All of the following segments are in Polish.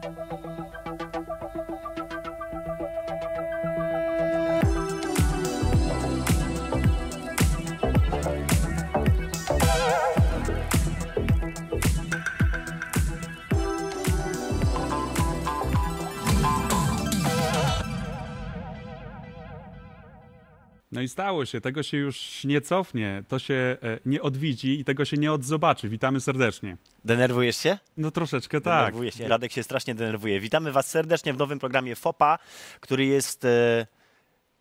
Thank you. No i stało się, tego się już nie cofnie, to się e, nie odwiedzi i tego się nie odzobaczy. Witamy serdecznie. Denerwujesz się? No troszeczkę tak. Denerwuję się. Radek się strasznie denerwuje. Witamy Was serdecznie w nowym programie FOPA, który jest e,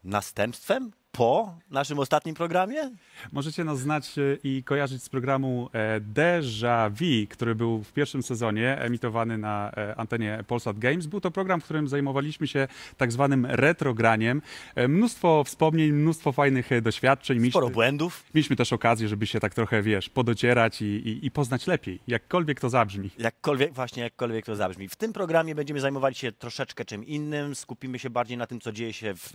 następstwem po naszym ostatnim programie? Możecie nas znać e, i kojarzyć z programu e, Deja Vu, który był w pierwszym sezonie emitowany na e, antenie Polsat Games. Był to program, w którym zajmowaliśmy się tak zwanym retrograniem. Mnóstwo wspomnień, mnóstwo fajnych doświadczeń. Sporo Mieliśmy, błędów. mieliśmy też okazję, żeby się tak trochę, wiesz, podocierać i, i, i poznać lepiej, jakkolwiek to zabrzmi. Jakkolwiek, właśnie jakkolwiek to zabrzmi. W tym programie będziemy zajmowali się troszeczkę czym innym. Skupimy się bardziej na tym, co dzieje się w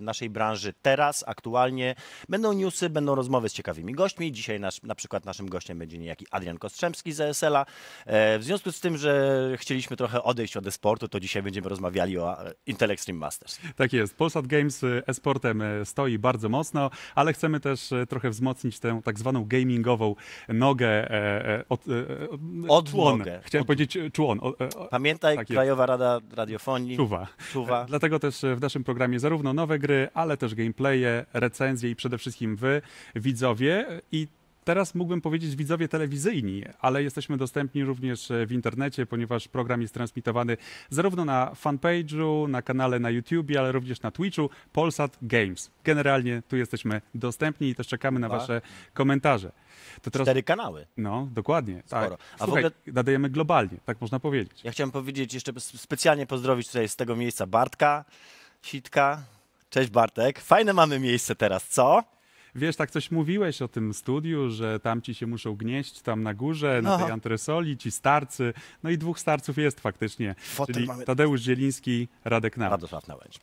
naszej branży teraz, aktualnie. Będą newsy, będą rozmowy z ciekawymi gośćmi. Dzisiaj nasz, na przykład naszym gościem będzie niejaki Adrian Kostrzemski z ESL-a. E, w związku z tym, że chcieliśmy trochę odejść od e-sportu, to dzisiaj będziemy rozmawiali o e, Intel Extreme Masters. Tak jest. Polsat Games y, e-sportem stoi bardzo mocno, ale chcemy też trochę wzmocnić tę tak zwaną gamingową nogę. e, e, Od, e, e, Odnogę. człon. Chciałem Od- powiedzieć e, człon. o, e, o, Pamiętaj, Tak. Krajowa Rada Radiofonii. Czuwa. Czuwa. Dlatego też e, w naszym programie zarówno nowe gry, ale też gameplaye, recenzje i przede wszystkim wy, widzowie. I teraz mógłbym powiedzieć widzowie telewizyjni, ale jesteśmy dostępni również w internecie, ponieważ program jest transmitowany zarówno na fanpage'u, na kanale na YouTubie, ale również na Twitchu Polsat Games. Generalnie tu jesteśmy dostępni i też czekamy na Dwa. wasze komentarze. To teraz... Cztery kanały. No, dokładnie. Tak. Sporo. A w Słuchaj, ogóle- nadajemy globalnie, tak można powiedzieć. Ja chciałem powiedzieć jeszcze specjalnie pozdrowić tutaj z tego miejsca Bartka, Sitka. Cześć Bartek. Fajne mamy miejsce teraz, co? Wiesz, tak coś mówiłeś o tym studiu, że tam ci się muszą gnieść tam na górze, na No. tej antresoli, ci starcy. No i dwóch starców jest faktycznie. Fotel czyli mamy- Tadeusz Zieliński, Radek Nałęcz. Radosław Nałęcz.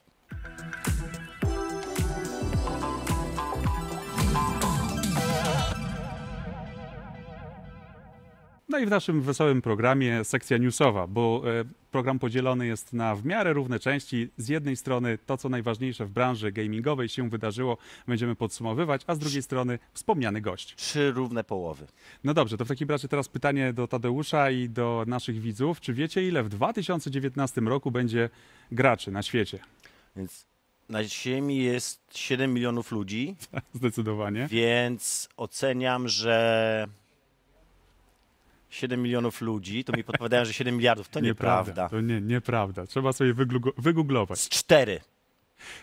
No i w naszym wesołym programie sekcja newsowa, bo e, program podzielony jest na w miarę równe części. Z jednej strony to, co najważniejsze w branży gamingowej się wydarzyło, będziemy podsumowywać, a z drugiej strony wspomniany gość. Trzy równe połowy. No dobrze, to w takim razie teraz pytanie do Tadeusza i do naszych widzów. Czy wiecie, ile w 2019 roku będzie graczy na świecie? Więc na Ziemi jest 7 milionów ludzi, Zdecydowanie. więc oceniam, że 7 milionów ludzi, to mi podpowiadają, że 7 miliardów. To nieprawda. To nie, nieprawda. Trzeba sobie wygooglować. Z cztery.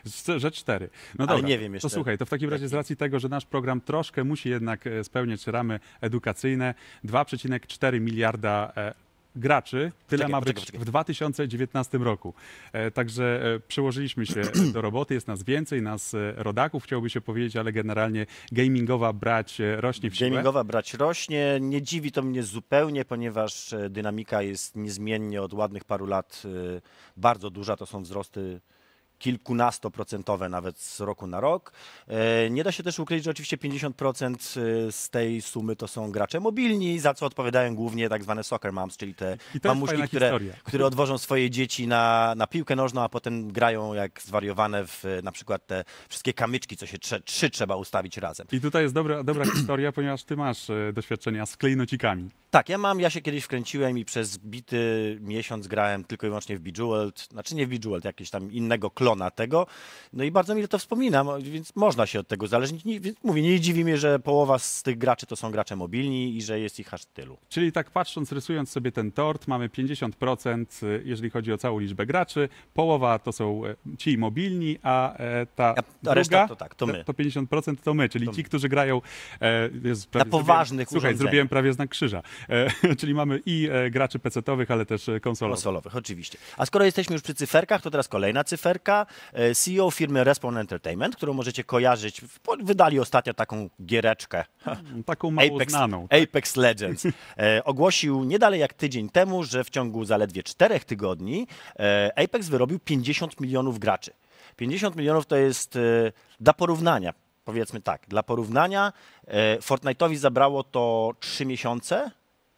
Z- Że cztery. No Ale dobra. nie wiem jeszcze. To słuchaj, to w takim razie z racji tego, że nasz program troszkę musi jednak e, spełniać ramy edukacyjne, 2,4 miliarda e, graczy, tyle ma być w 2019 roku. E, Także e, przyłożyliśmy się do roboty, jest nas więcej, nas e, rodaków chciałoby się powiedzieć, ale generalnie gamingowa brać rośnie w siłę. Gamingowa brać rośnie. Nie dziwi to mnie zupełnie, ponieważ dynamika jest niezmiennie od ładnych paru lat bardzo duża. To są wzrosty kilkunastoprocentowe nawet z roku na rok. E, Nie da się też ukryć, że oczywiście 50% z tej sumy to są gracze mobilni, za co odpowiadają głównie tak zwane soccer moms, czyli te I to jest mamuśki, fajna które, historia. które odwożą swoje dzieci na, na piłkę nożną, a potem grają jak zwariowane w e, na przykład te wszystkie kamyczki, co się trze, trzy trzeba ustawić razem. I tutaj jest dobra, dobra historia, ponieważ ty masz e, doświadczenia z klejnocikami. Tak, ja mam, ja się kiedyś wkręciłem i przez bity miesiąc grałem tylko i wyłącznie w Bejeweled, znaczy nie w Bejeweled, jakiegoś tam innego klona tego, no i bardzo mi to wspominam, więc można się od tego zależnić. Nie, mówię, nie dziwi mnie, że połowa z tych graczy to są gracze mobilni i że jest ich aż tylu. Czyli tak patrząc, rysując sobie ten tort, mamy 50%, y, jeżeli chodzi o całą liczbę graczy, połowa to są e, ci mobilni, a e, ta A- a druga, reszta to tak, to my. To 50% to my, czyli To ci, my. którzy grają... E, Jezu, prawie poważnych Słuchaj, zrobiłem prawie znak krzyża. E, czyli mamy i e, graczy PC-towych, ale też e, konsolowych. Konsolowych, oczywiście. A skoro jesteśmy już przy cyferkach, to teraz kolejna cyferka. E, CEO firmy Respawn Entertainment, którą możecie kojarzyć, wydali ostatnio taką giereczkę. Taką mało Apex, znaną. Apex Legends e, ogłosił nie dalej jak tydzień temu, że w ciągu zaledwie czterech tygodni e, Apex wyrobił 50 milionów graczy. 50 milionów to jest dla porównania, powiedzmy tak, dla porównania Fortnite'owi zabrało to 3 miesiące,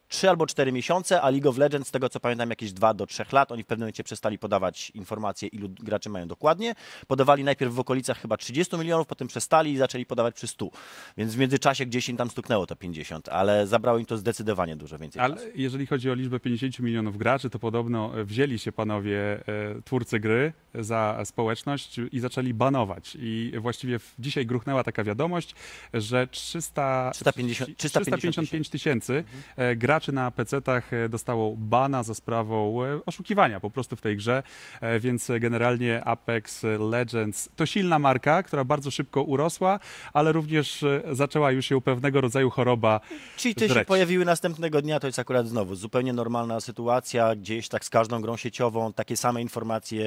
3 albo 4 miesiące, a League of Legends, z tego co pamiętam, jakieś 2 do 3 lat. Oni w pewnym momencie przestali podawać informacje, ilu graczy mają dokładnie. Podawali najpierw w okolicach chyba 30 milionów, potem przestali i zaczęli podawać przy 100. Więc w międzyczasie gdzieś im tam stuknęło to 50, ale zabrało im to zdecydowanie dużo więcej Ale czasu. jeżeli chodzi o liczbę 50 milionów graczy, to podobno e, wzięli się panowie e, twórcy gry za społeczność i zaczęli banować. I właściwie dzisiaj gruchnęła taka wiadomość, że 300, 350 355 tysięcy e, graczy na PC-tach e, dostało bana za sprawą e, oszukiwania po prostu w tej grze, E, więc generalnie Apex Legends to silna marka, która bardzo szybko urosła, ale również zaczęła już się pewnego rodzaju choroba Cheaty się Wreć. pojawiły następnego dnia, to jest akurat znowu zupełnie normalna sytuacja, gdzieś tak z każdą grą sieciową. Takie same informacje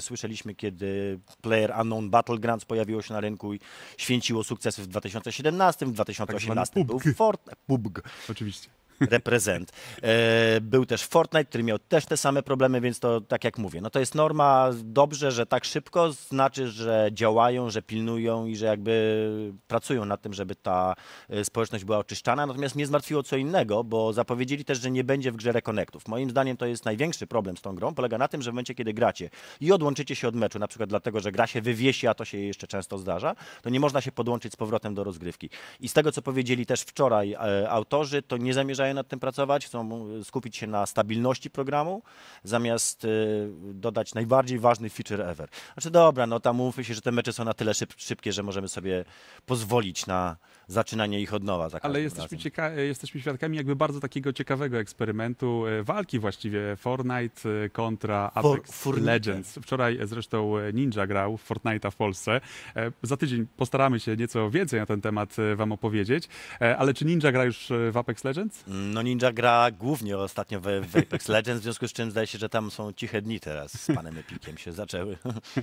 słyszeliśmy, kiedy Player Unknown Battlegrounds pojawiło się na rynku i święciło sukcesy w 2017, w 2018 Tak był PUBG. Fortnite, PUBG, oczywiście. Reprezent. E, był też Fortnite, który miał też te same problemy, więc to tak jak mówię, no to jest norma, dobrze, że tak szybko, znaczy, że działają, że pilnują i że jakby pracują nad tym, żeby ta e, społeczność była oczyszczana. Natomiast mnie zmartwiło co innego, bo zapowiedzieli też, że nie będzie w grze rekonektów. Moim zdaniem to jest największy problem z tą grą, polega na tym, że w momencie, kiedy gracie i odłączycie się od meczu, na przykład dlatego, że gra się wywiesi, a to się jeszcze często zdarza, to nie można się podłączyć z powrotem do rozgrywki. I z tego, co powiedzieli też wczoraj e, autorzy, to nie zamierzają nad tym pracować, chcą skupić się na stabilności programu, zamiast e, dodać najbardziej ważny feature ever. Znaczy dobra, no tam mówmy się, że te mecze są na tyle szyb, szybkie, że możemy sobie pozwolić na zaczynanie ich od nowa. Ale jesteśmy, cieka- jesteśmy świadkami jakby bardzo takiego ciekawego eksperymentu, e, walki właściwie Fortnite e, kontra For- Apex Fortnite. Legends. Wczoraj e, zresztą Ninja grał w Fortnite'a w Polsce. Za tydzień postaramy się nieco więcej na ten temat wam opowiedzieć. Ale czy Ninja gra już w Apex Legends? No Ninja gra głównie ostatnio w, w Apex Legends, w związku z czym zdaje się, że tam są ciche dni teraz z panem Epikiem się zaczęły.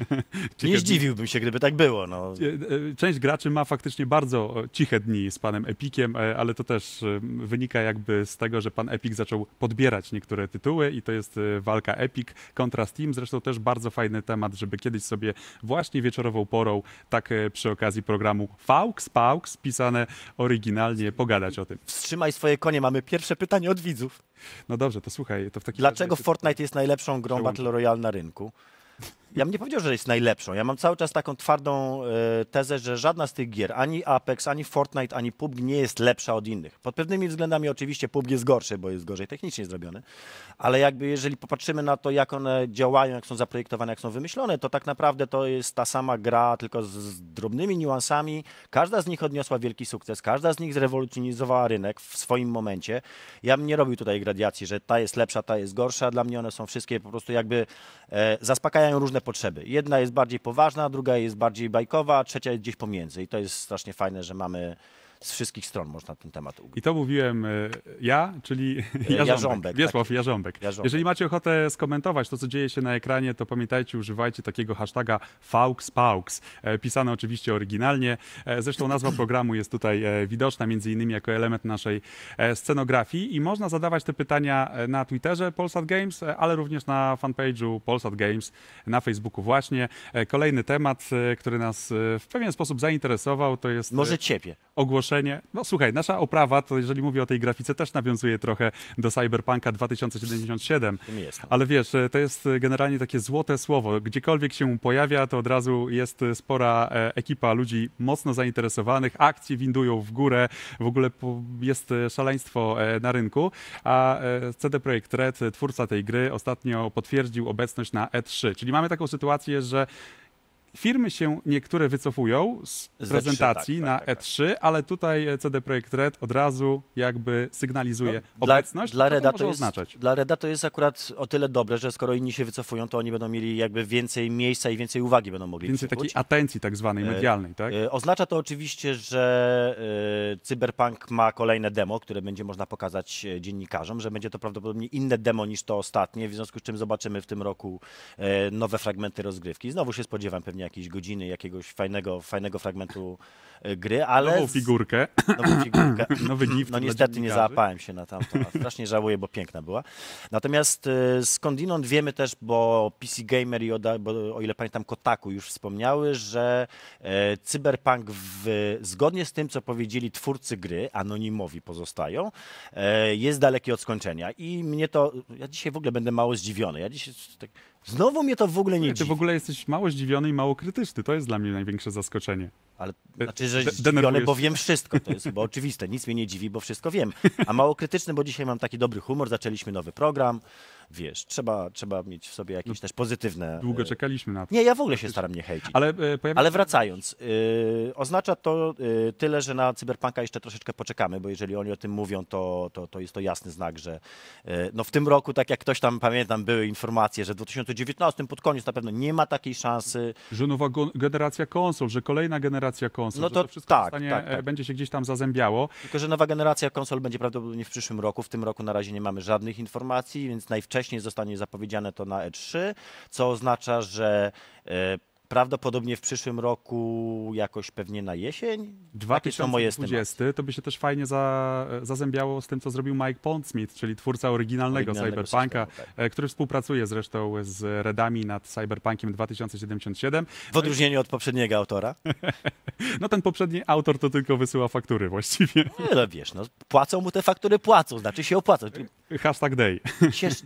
Nie zdziwiłbym się, gdyby tak było. No. E, e, Część graczy ma faktycznie bardzo ciche dni z panem Epikiem, e, ale to też wynika jakby z tego, że pan Epic zaczął podbierać niektóre tytuły i to jest walka Epic kontra Steam. Zresztą też bardzo fajny temat, żeby kiedyś sobie właśnie wieczorową porą, tak przy okazji programu Faux, Paux, pisane oryginalnie, pogadać o tym. Wstrzymaj swoje konie, mamy pierwsze pytanie od widzów. No dobrze, to słuchaj, to w takim Dlaczego razie... Fortnite jest najlepszą grą. Battle Royale na rynku? Ja bym nie powiedział, że jest najlepszą. Ja mam cały czas taką twardą e, tezę, że żadna z tych gier, ani Apex, ani Fortnite, ani PUBG nie jest lepsza od innych. Pod pewnymi względami oczywiście PUBG jest gorszy, bo jest gorzej technicznie zrobiony, ale jakby jeżeli popatrzymy na to, jak one działają, jak są zaprojektowane, jak są wymyślone, to tak naprawdę to jest ta sama gra, tylko z, z drobnymi niuansami. Każda z nich odniosła wielki sukces, każda z nich zrewolucjonizowała rynek w swoim momencie. Ja bym nie robił tutaj gradacji, że ta jest lepsza, ta jest gorsza. Dla mnie one są wszystkie po prostu jakby e, zaspokajają różne potrzeby. Jedna jest bardziej poważna, druga jest bardziej bajkowa, trzecia jest gdzieś pomiędzy. I to jest strasznie fajne, że mamy z wszystkich stron można ten temat ugryźć. I to mówiłem e, ja, czyli Jarząbek, Jarząbek, Wiesław Jarząbek. Jarząbek. Jeżeli macie ochotę skomentować to, co dzieje się na ekranie, to pamiętajcie, używajcie takiego hashtaga FauxPaux, e, pisane oczywiście oryginalnie. E, Zresztą nazwa programu jest tutaj e, widoczna, między innymi jako element naszej e, scenografii i można zadawać te pytania e, na Twitterze Polsat Games, e, ale również na fanpage'u Polsat Games na Facebooku właśnie. E, Kolejny temat, e, który nas e, w pewien sposób zainteresował, to jest... e, Może ciebie. ogłoszenie. No słuchaj, nasza oprawa, to jeżeli mówię o tej grafice, też nawiązuje trochę do Cyberpunka 2077. Tym jestem. Ale wiesz, e, to jest e, generalnie takie złote słowo. Gdziekolwiek się pojawia, to od razu jest e, spora ekipa ludzi mocno zainteresowanych, akcje windują w górę, w ogóle jest szaleństwo na rynku, a CD Projekt Red, twórca tej gry, ostatnio potwierdził obecność na E3. Czyli mamy taką sytuację, że Firmy się niektóre wycofują z Z E3, prezentacji tak, na tak, tak, E3, ale tutaj e, CD Projekt Red od razu jakby sygnalizuje No, Dla, obecność. dla, to Reda to jest, oznaczać? dla Reda to jest akurat o tyle dobre, że skoro inni się wycofują, to oni będą mieli jakby więcej miejsca i więcej uwagi będą mogli Więcej takiej atencji tak zwanej E, medialnej, tak? E, Oznacza to oczywiście, że e, Cyberpunk ma kolejne demo, które będzie można pokazać e, dziennikarzom, że będzie to prawdopodobnie inne demo niż to ostatnie, w związku z czym zobaczymy w tym roku e, nowe fragmenty rozgrywki. Znowu się spodziewam pewnie jakieś godziny jakiegoś fajnego, fajnego fragmentu e, gry, ale... Nową figurkę, Nową figurkę. nowy gift No niestety nie załapałem się na tamto, a strasznie żałuję, bo piękna była. Natomiast e, skądinąd wiemy też, bo PC Gamer i Oda, bo, o ile pamiętam Kotaku już wspomniały, że e, Cyberpunk w, zgodnie z tym, co powiedzieli twórcy gry, anonimowi pozostają, e, jest daleki od skończenia. I mnie to, ja dzisiaj w ogóle będę mało zdziwiony. Ja dzisiaj tak, znowu mnie to w ogóle nie Ty dziwi. w ogóle jesteś mało zdziwiony i mało krytyczny. To jest dla mnie największe zaskoczenie. Ale De- znaczy, że zdziwiony, bo wiem wszystko. To jest chyba oczywiste. Nic mnie nie dziwi, bo wszystko wiem. A mało krytyczny, bo dzisiaj mam taki dobry humor. Zaczęliśmy nowy program. Wiesz, trzeba, trzeba mieć w sobie jakieś też pozytywne. Długo e, czekaliśmy na to. Nie, ja w ogóle się staram nie hejcić. Ale e, pojawia Ale wracając, yy, oznacza to yy, tyle, że na Cyberpunka jeszcze troszeczkę poczekamy, bo jeżeli oni o tym mówią, to, to, to jest to jasny znak, że yy, no w tym roku, tak jak ktoś tam, pamiętam, były informacje, że w 2019 pod koniec na pewno nie ma takiej szansy. że nowa generacja konsol, że kolejna generacja konsol, No to to wszystko tak, tak, tak. e, będzie się gdzieś tam zazębiało. Tylko, że nowa generacja konsol będzie prawdopodobnie w przyszłym roku. W tym roku na razie nie mamy żadnych informacji, więc najwcześniej zostanie zapowiedziane to na E3, co oznacza, że e, prawdopodobnie w przyszłym roku jakoś pewnie na jesień. Takie są moje stymaty. 2020 to by się też fajnie za, zazębiało z tym, co zrobił Mike Pondsmith, czyli twórca oryginalnego, Oryginalnego Cyberpunka, tak. e, który współpracuje zresztą z Redami nad Cyberpunkiem 2077. W odróżnieniu od poprzedniego autora. No ten poprzedni autor to tylko wysyła faktury właściwie. No, ale wiesz, no, płacą mu te faktury, płacą, znaczy się opłaca. Hashtag day.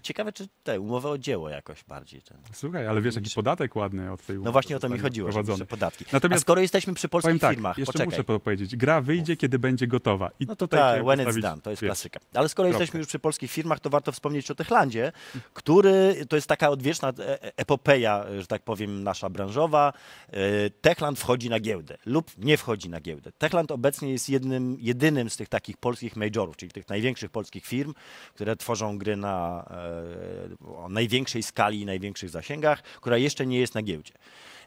Ciekawe, czy te umowę o dzieło jakoś bardziej. Ten. Słuchaj, ale wiesz, jaki podatek ładny od tej No umowy właśnie o to mi chodziło, że podatki. Natomiast A skoro jesteśmy przy polskich tak, firmach, jeszcze poczekaj. muszę po- powiedzieć. Gra wyjdzie, kiedy będzie gotowa. I No to tutaj tak, when it's done, to jest wiesz, klasyka. Ale skoro kropkę. jesteśmy już przy polskich firmach, to warto wspomnieć o Techlandzie, który to jest taka odwieczna e- e- epopeja, że tak powiem, nasza branżowa. E, Techland wchodzi na giełdę lub nie wchodzi na giełdę. Techland obecnie jest jednym, jedynym z tych takich polskich majorów, czyli tych największych polskich firm, które tworzą gry na o największej skali i największych zasięgach, która jeszcze nie jest na giełdzie.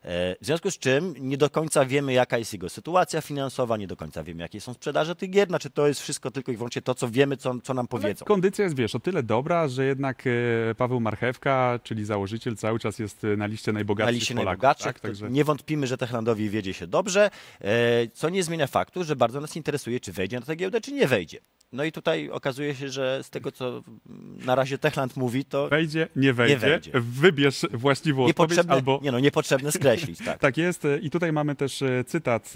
E, W związku z czym nie do końca wiemy, jaka jest jego sytuacja finansowa, nie do końca wiemy, jakie są sprzedaże tych gier. Znaczy, to jest wszystko tylko i wyłącznie to, co wiemy, co, co nam Ale powiedzą. kondycja jest, wiesz, o tyle dobra, że jednak e, Paweł Marchewka, czyli założyciel, cały czas jest e, na liście Na najbogatszych liście Polaków. najbogatszych. Tak? Także Nie wątpimy, że Techlandowi wiedzie się dobrze, co nie zmienia faktu, że bardzo nas interesuje, czy wejdzie na tę giełdę, czy nie wejdzie. No i tutaj okazuje się, że z tego, co na razie Techland mówi, to wejdzie, nie wejdzie, wejdzie. wybierz właściwą odpowiedź albo... nie no, niepotrzebne skreślić. Tak. Tak jest i tutaj mamy też e, cytat. e,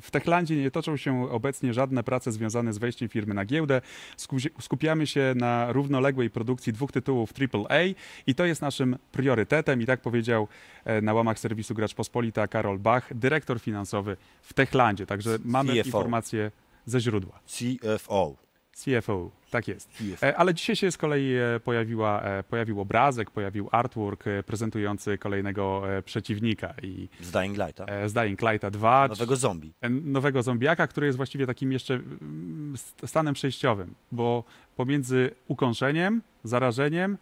W Techlandzie nie toczą się obecnie żadne prace związane z wejściem firmy na giełdę. Sku- Skupiamy się na równoległej produkcji dwóch tytułów AAA i to jest naszym priorytetem i tak powiedział e, na łamach serwisu Gracz Pospolita Karol Bach, dyrektor finansowy w Techlandzie. Także mamy CFO. informacje ze źródła. CFO. CFO, tak jest. CFO. E, Ale dzisiaj się z kolei e, pojawiła, e, pojawił obrazek, pojawił artwork prezentujący kolejnego przeciwnika i Z Dying Lighta. z Dying Lighta 2, Nowego zombie. nowego zombiaka, który jest właściwie takim jeszcze mm, st- stanem przejściowym, bo pomiędzy ukąszeniem, zarażeniem,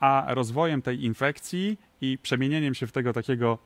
a rozwojem tej infekcji i przemienieniem się w tego takiego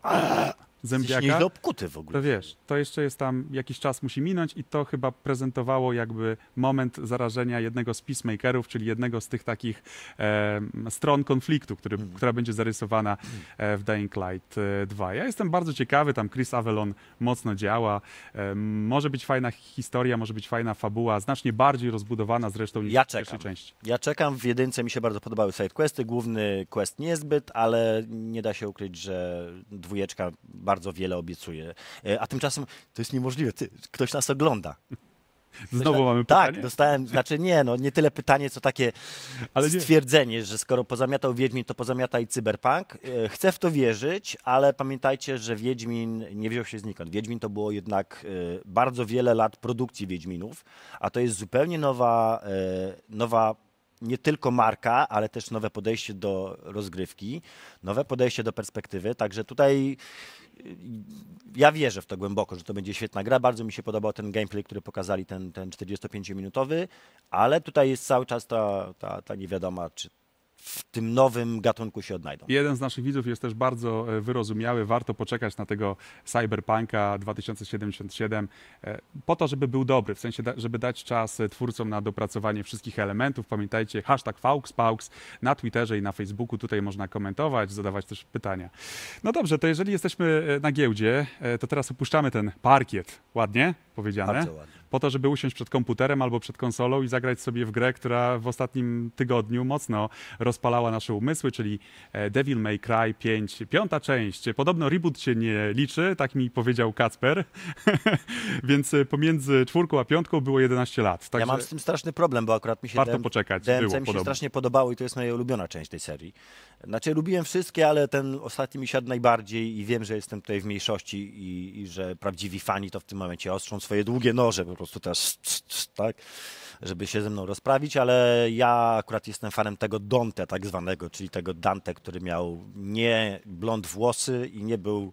Jesteś zębiaka, nieźle obkuty w ogóle. to wiesz, to jeszcze jest tam jakiś czas musi minąć i to chyba prezentowało jakby moment zarażenia jednego z peacemakerów, czyli jednego z tych takich e, stron konfliktu, który, Mm. która będzie zarysowana e, w Dying Light e, 2. Ja jestem bardzo ciekawy, tam Chris Avalon mocno działa. E, może być fajna historia, może być fajna fabuła, znacznie bardziej rozbudowana zresztą niż Ja w pierwszej części. Ja czekam, w jedynce mi się bardzo podobały sidequesty, główny quest niezbyt, ale nie da się ukryć, że dwójeczka bardzo wiele obiecuje. A tymczasem to jest niemożliwe, Ty, ktoś nas ogląda. Znowu mamy Tak, pytanie? dostałem, znaczy nie, no nie tyle pytanie, co takie Ale nie. stwierdzenie, że skoro pozamiatał Wiedźmin, to pozamiata i Cyberpunk. E, Chcę w to wierzyć, ale pamiętajcie, że Wiedźmin nie wziął się znikąd. Wiedźmin to było jednak e, bardzo wiele lat produkcji Wiedźminów, a to jest zupełnie nowa, e, nowa nie tylko marka, ale też nowe podejście do rozgrywki, nowe podejście do perspektywy, także tutaj ja wierzę w to głęboko, że to będzie świetna gra. Bardzo mi się podobał ten gameplay, który pokazali, ten, ten 45-minutowy, ale tutaj jest cały czas ta, ta, ta niewiadoma, czy w tym nowym gatunku się odnajdą. Jeden z naszych widzów jest też bardzo e, wyrozumiały. Warto poczekać na tego Cyberpunka 2077 e, po to, żeby był dobry, w sensie, żeby dać czas e, twórcom na dopracowanie wszystkich elementów. Pamiętajcie, hashtag FauxPaux na Twitterze i na Facebooku. Tutaj można komentować, zadawać też pytania. No dobrze, to jeżeli jesteśmy na giełdzie, to teraz opuszczamy ten parkiet. Ładnie powiedziane? Bardzo ładnie. Po to, żeby usiąść przed komputerem albo przed konsolą i zagrać sobie w grę, która w ostatnim tygodniu mocno rozpalała nasze umysły, czyli e, Devil May Cry 5, piąta część. Podobno reboot się nie liczy, tak mi powiedział Kacper, więc pomiędzy czwórką a piątką było 11 lat. Także Ja mam z tym straszny problem, bo akurat mi się warto DM poczekać, DMC było mi się podobno. strasznie podobało i to jest moja ulubiona część tej serii. Znaczy lubiłem wszystkie, ale ten ostatni mi siadł najbardziej i wiem, że jestem tutaj w mniejszości i, i że prawdziwi fani to w tym momencie ostrzą swoje długie noże po prostu teraz, tak, żeby się ze mną rozprawić, ale ja akurat jestem fanem tego Dante tak zwanego, czyli tego Dante, który miał nie blond włosy i nie był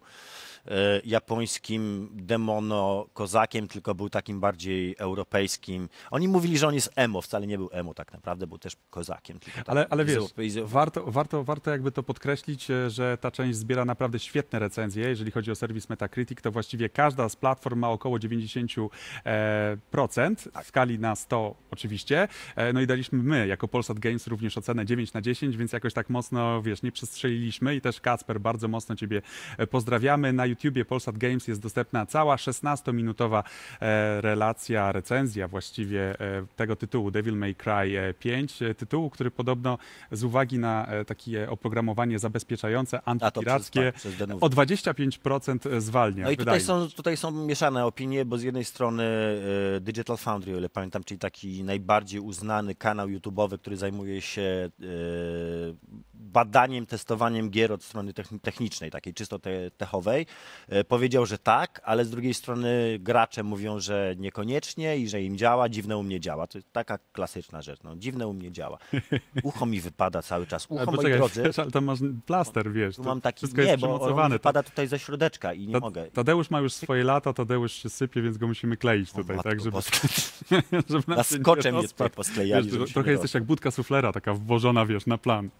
japońskim demono-kozakiem, tylko był takim bardziej europejskim. Oni mówili, że on jest emo, wcale nie był emo tak naprawdę, był też kozakiem. Tak Ale, ale wiesz, warto, warto, warto jakby to podkreślić, e, że ta część zbiera naprawdę świetne recenzje. Jeżeli chodzi o serwis Metacritic, to właściwie każda z platform ma około 90% e, procent, w skali na 100 oczywiście. E, no i daliśmy my, jako Polsat Games, również ocenę 9 na 10, więc jakoś tak mocno, wiesz, nie przestrzeliliśmy i też Kacper, bardzo mocno Ciebie e, pozdrawiamy. Na YouTubie Polsat Games jest dostępna cała 16-minutowa e, relacja, recenzja właściwie e, tego tytułu Devil May Cry e, 5, e, tytułu, który podobno z uwagi na takie oprogramowanie zabezpieczające, przez, antypirackie, tak, przez o 25% zwalnia. No i tutaj są, tutaj są mieszane opinie, bo z jednej strony Digital Foundry, o ile pamiętam, czyli taki najbardziej uznany kanał YouTube'owy, który zajmuje się badaniem, testowaniem gier od strony techni- technicznej, takiej czysto te, techowej, powiedział, że tak, ale z drugiej strony gracze mówią, że niekoniecznie i że im działa, dziwne u mnie działa. To jest taka klasyczna rzecz, no, dziwne u mnie działa. Ucho mi wypada cały czas. Ale Ucho, moi drodzy, wiesz, ale to masz plaster, wiesz. tu mam taki, wszystko nie, jest bo on wypada tutaj ze środeczka i nie Ta- mogę. Tadeusz ma już swoje lata, Tadeusz się sypie, więc go musimy kleić O tutaj, matko tak, żeby, boska. żeby Na się nie skocze mnie tutaj posklejali. Wiesz, trochę jesteś jak budka suflera, taka włożona, wiesz, na plan.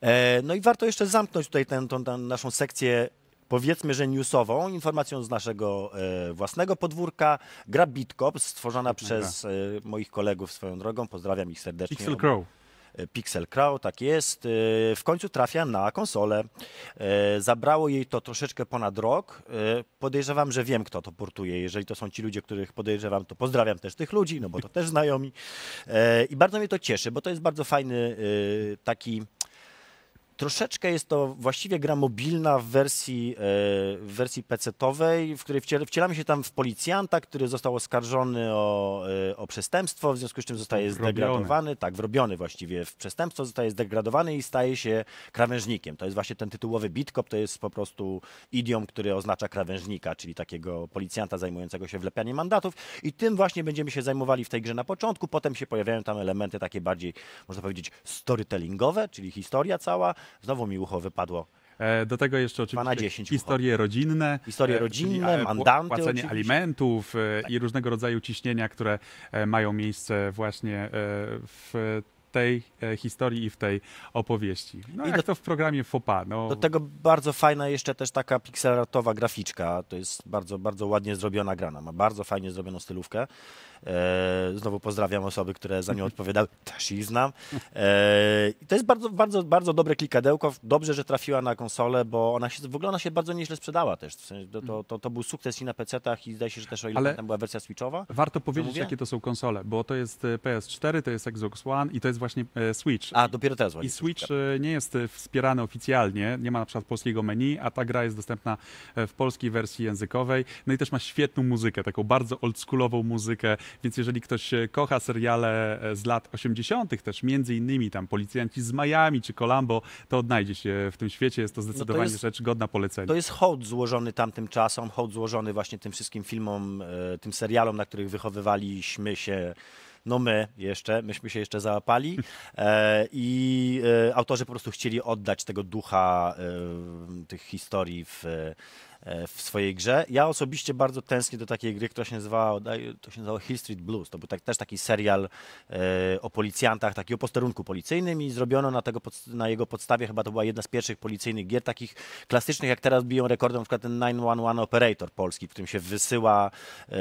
E, No i warto jeszcze zamknąć tutaj tę naszą sekcję, powiedzmy, że newsową, informacją z naszego e, własnego podwórka. Gra Bitcop, stworzona Świetna przez e, moich kolegów swoją drogą. Pozdrawiam ich serdecznie. Pixel Crow. E, Pixel Crow, tak jest. E, W końcu trafia na konsolę. E, Zabrało jej to troszeczkę ponad rok. Podejrzewam, że wiem, kto to portuje. Jeżeli to są ci ludzie, których podejrzewam, to pozdrawiam też tych ludzi, no bo to też znajomi. I bardzo mnie to cieszy, bo to jest bardzo fajny taki. Troszeczkę jest to właściwie gra mobilna w wersji, e, w wersji PC-owej, w której wciel- wcielamy się tam w policjanta, który został oskarżony o, e, o przestępstwo, w związku z czym zostaje Wrobiony. zdegradowany, tak, wrobiony właściwie w przestępstwo, zostaje zdegradowany i staje się krawężnikiem. To jest właśnie ten tytułowy Bitkop, to jest po prostu idiom, który oznacza krawężnika, czyli takiego policjanta zajmującego się wlepianiem mandatów i tym właśnie będziemy się zajmowali w tej grze na początku, potem się pojawiają tam elementy takie bardziej, można powiedzieć, storytellingowe, czyli historia cała. Znowu mi ucho wypadło. E, Do tego jeszcze Dwa na oczywiście 10 historie rodzinne. Historie e, rodzinne, czyli, e, pł- Płacenie oczywiście. alimentów e, i różnego rodzaju ciśnienia, które e, mają miejsce właśnie e, w tej e, historii i w tej opowieści. No I jak do- to w programie FOPA. No, Do tego bardzo fajna jeszcze też taka pixelartowa graficzka. To jest bardzo, bardzo ładnie zrobiona gra. Ona Ma bardzo fajnie zrobioną stylówkę. E, znowu pozdrawiam osoby, które za nią odpowiadały. Też ich znam. E, i to jest bardzo, bardzo, bardzo dobre klikadełko. Dobrze, że trafiła na konsolę, bo ona się, w ogóle ona się bardzo nieźle sprzedała też. W sensie to, to, to, to był sukces i na PC-tach i zdaje się, że też o ile Ale- tam była wersja switchowa. Warto powiedzieć, jakie to są konsole, bo to jest e, PS4, to jest Xbox One i to jest właśnie Switch. A, dopiero teraz I właśnie. Switch e, nie jest wspierany oficjalnie, nie ma na przykład polskiego menu, a ta gra jest dostępna w polskiej wersji językowej. No i też ma świetną muzykę, taką bardzo oldschoolową muzykę, więc jeżeli ktoś e, kocha seriale e, z lat 80., też między innymi tam Policjanci z Miami czy Columbo, to odnajdzie się w tym świecie. Jest to zdecydowanie jest- rzecz godna polecenia. To jest hołd złożony tamtym czasom, hołd złożony właśnie tym wszystkim filmom, e, tym serialom, na których wychowywaliśmy się. No my jeszcze, myśmy się jeszcze załapali e, i e, autorzy po prostu chcieli oddać tego ducha e, tych historii w, w swojej grze. Ja osobiście bardzo tęsknię do takiej gry, która się nazywała, to się nazywało Hill Street Blues. To był tak, też taki serial e, o policjantach, taki o posterunku policyjnym i zrobiono na, tego, na jego podstawie, chyba to była jedna z pierwszych policyjnych gier, takich klasycznych, jak teraz biją rekordem, na przykład ten 911 Operator polski, w którym się wysyła, e,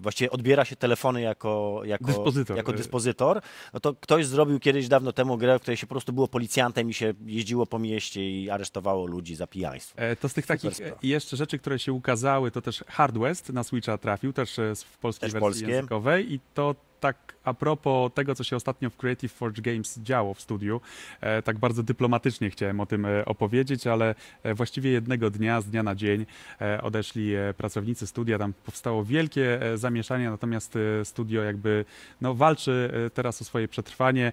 właściwie odbiera się telefony jako, jako, Dyspozytor. jako dyspozytor. No to ktoś zrobił kiedyś dawno temu grę, w której się po prostu było policjantem i się jeździło po mieście i aresztowało ludzi za pijaństwo. E, To z tych takich sprawa. E, jeszcze rzeczy, które się ukazały, to też Hard West na Switcha trafił, też e, w polskiej Też wersji polskie. językowej i to tak a propos tego, co się ostatnio w Creative Forge Games działo w studiu, e, tak bardzo dyplomatycznie chciałem o tym e, opowiedzieć, ale e, właściwie jednego dnia, z dnia na dzień odeszli pracownicy studia, tam powstało wielkie zamieszanie, natomiast studio jakby no, walczy teraz o swoje przetrwanie,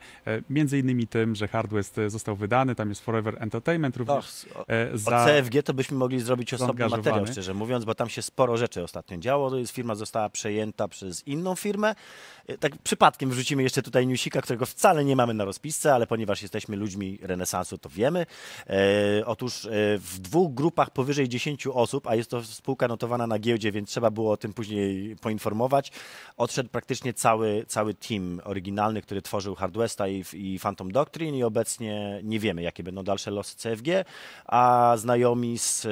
między innymi tym, że Hard West e, został wydany, tam jest Forever Entertainment również o- O za... CFG to byśmy mogli zrobić osobny materiał, szczerze mówiąc, bo tam się sporo rzeczy ostatnio działo. Firma została przejęta przez inną firmę. Tak przypadkiem wrzucimy jeszcze tutaj newsika, którego wcale nie mamy na rozpisce, ale ponieważ jesteśmy ludźmi renesansu, to wiemy. E, otóż e, w dwóch grupach powyżej 10 osób, a jest to spółka notowana na giełdzie, więc trzeba było o tym później poinformować, odszedł praktycznie cały, cały team oryginalny, który tworzył Hard Westa i, i Phantom Doctrine i obecnie nie wiemy, jakie będą dalsze losy CFG, a znajomi z, e,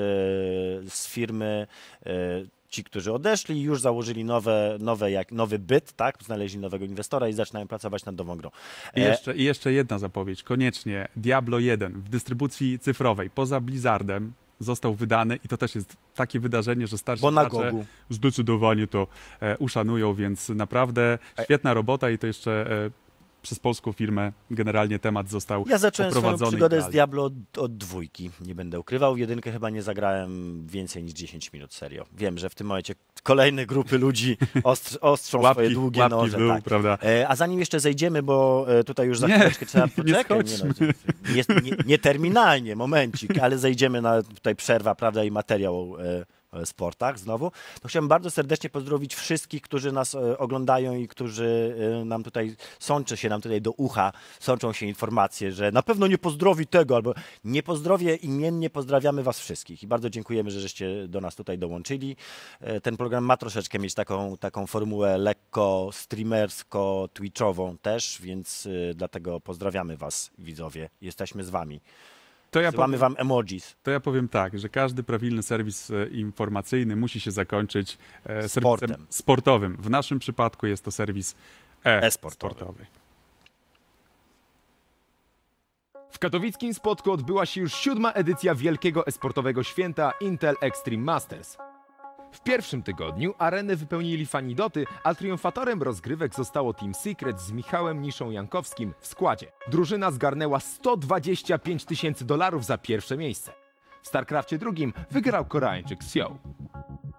z firmy e, ci, którzy odeszli, już założyli nowe, nowe, jak, nowy byt, tak? znaleźli nowego inwestora i zaczynają pracować nad nową grą. I E, jeszcze, I jeszcze jedna zapowiedź, koniecznie. Diablo 1 w dystrybucji cyfrowej, poza Blizzardem, został wydany i to też jest takie wydarzenie, że starsi Bo na Gogu. zdecydowanie to e, uszanują, więc naprawdę świetna robota i to jeszcze e, przez polską firmę generalnie temat został Ja zacząłem swoją przygodę z. Diablo od, od dwójki, nie będę ukrywał. Jedynkę chyba nie zagrałem więcej niż 10 minut, serio. Wiem, że w tym momencie kolejne grupy ludzi ostr, ostrzą swoje Łapki, długie łapki noże. dół, tak. prawda? E, A zanim jeszcze zejdziemy, bo e, tutaj już za Nie, chwileczkę trzeba nie poczekać. schodźmy. no, nie, nie, nie terminalnie, momencik, ale zejdziemy na tutaj przerwa, prawda, i materiał e, sportach znowu. To chciałbym bardzo serdecznie pozdrowić wszystkich, którzy nas e, oglądają i którzy e, nam tutaj sączy się nam tutaj do ucha, sączą się informacje, że na pewno nie pozdrowi tego, albo nie pozdrowię imiennie, pozdrawiamy was wszystkich i bardzo dziękujemy, że żeście do nas tutaj dołączyli. E, Ten program ma troszeczkę mieć taką, taką formułę lekko streamersko-twitchową też, więc e, dlatego pozdrawiamy was widzowie, jesteśmy z wami. To ja, Wysyłamy powiem, wam emojis. to ja powiem tak, że każdy prawilny serwis e, informacyjny musi się zakończyć e, Sportem. sportowym. W naszym przypadku jest to serwis E-sportowy. e-sportowy. W katowickim spotku odbyła się już siódma edycja wielkiego esportowego święta Intel Extreme Masters. W pierwszym tygodniu arenę wypełnili fani Doty, a triumfatorem rozgrywek zostało Team Secret z Michałem Niszą Jankowskim w składzie. Drużyna zgarnęła 125 tysięcy dolarów za pierwsze miejsce. W StarCrafcie drugim wygrał Koreańczyk Xiao.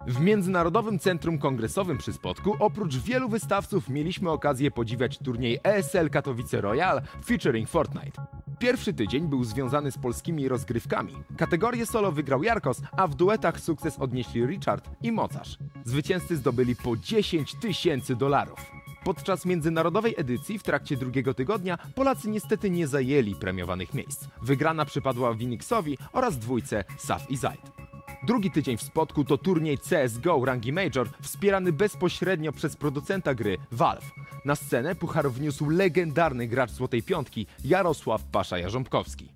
W Międzynarodowym Centrum Kongresowym przy Spodku oprócz wielu wystawców mieliśmy okazję podziwiać turniej ESL Katowice Royal featuring Fortnite. Pierwszy tydzień był związany z polskimi rozgrywkami. Kategorię solo wygrał Jarkos, a w duetach sukces odnieśli Richard i Mocarz. Zwycięzcy zdobyli po 10 tysięcy dolarów. Podczas międzynarodowej edycji w trakcie drugiego tygodnia Polacy niestety nie zajęli premiowanych miejsc. Wygrana przypadła Winixowi oraz dwójce Saf i Zaid. Drugi tydzień w spotku to turniej CSGO rangi Major, wspierany bezpośrednio przez producenta gry Valve. Na scenę puchar wniósł legendarny gracz Złotej Piątki Jarosław Pasza-Jarząbkowski.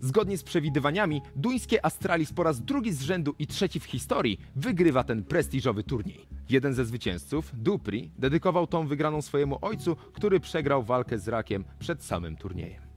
Zgodnie z przewidywaniami, duńskie Astralis po raz drugi z rzędu i trzeci w historii wygrywa ten prestiżowy turniej. Jeden ze zwycięzców, Dupri, dedykował tą wygraną swojemu ojcu, który przegrał walkę z rakiem przed samym turniejem.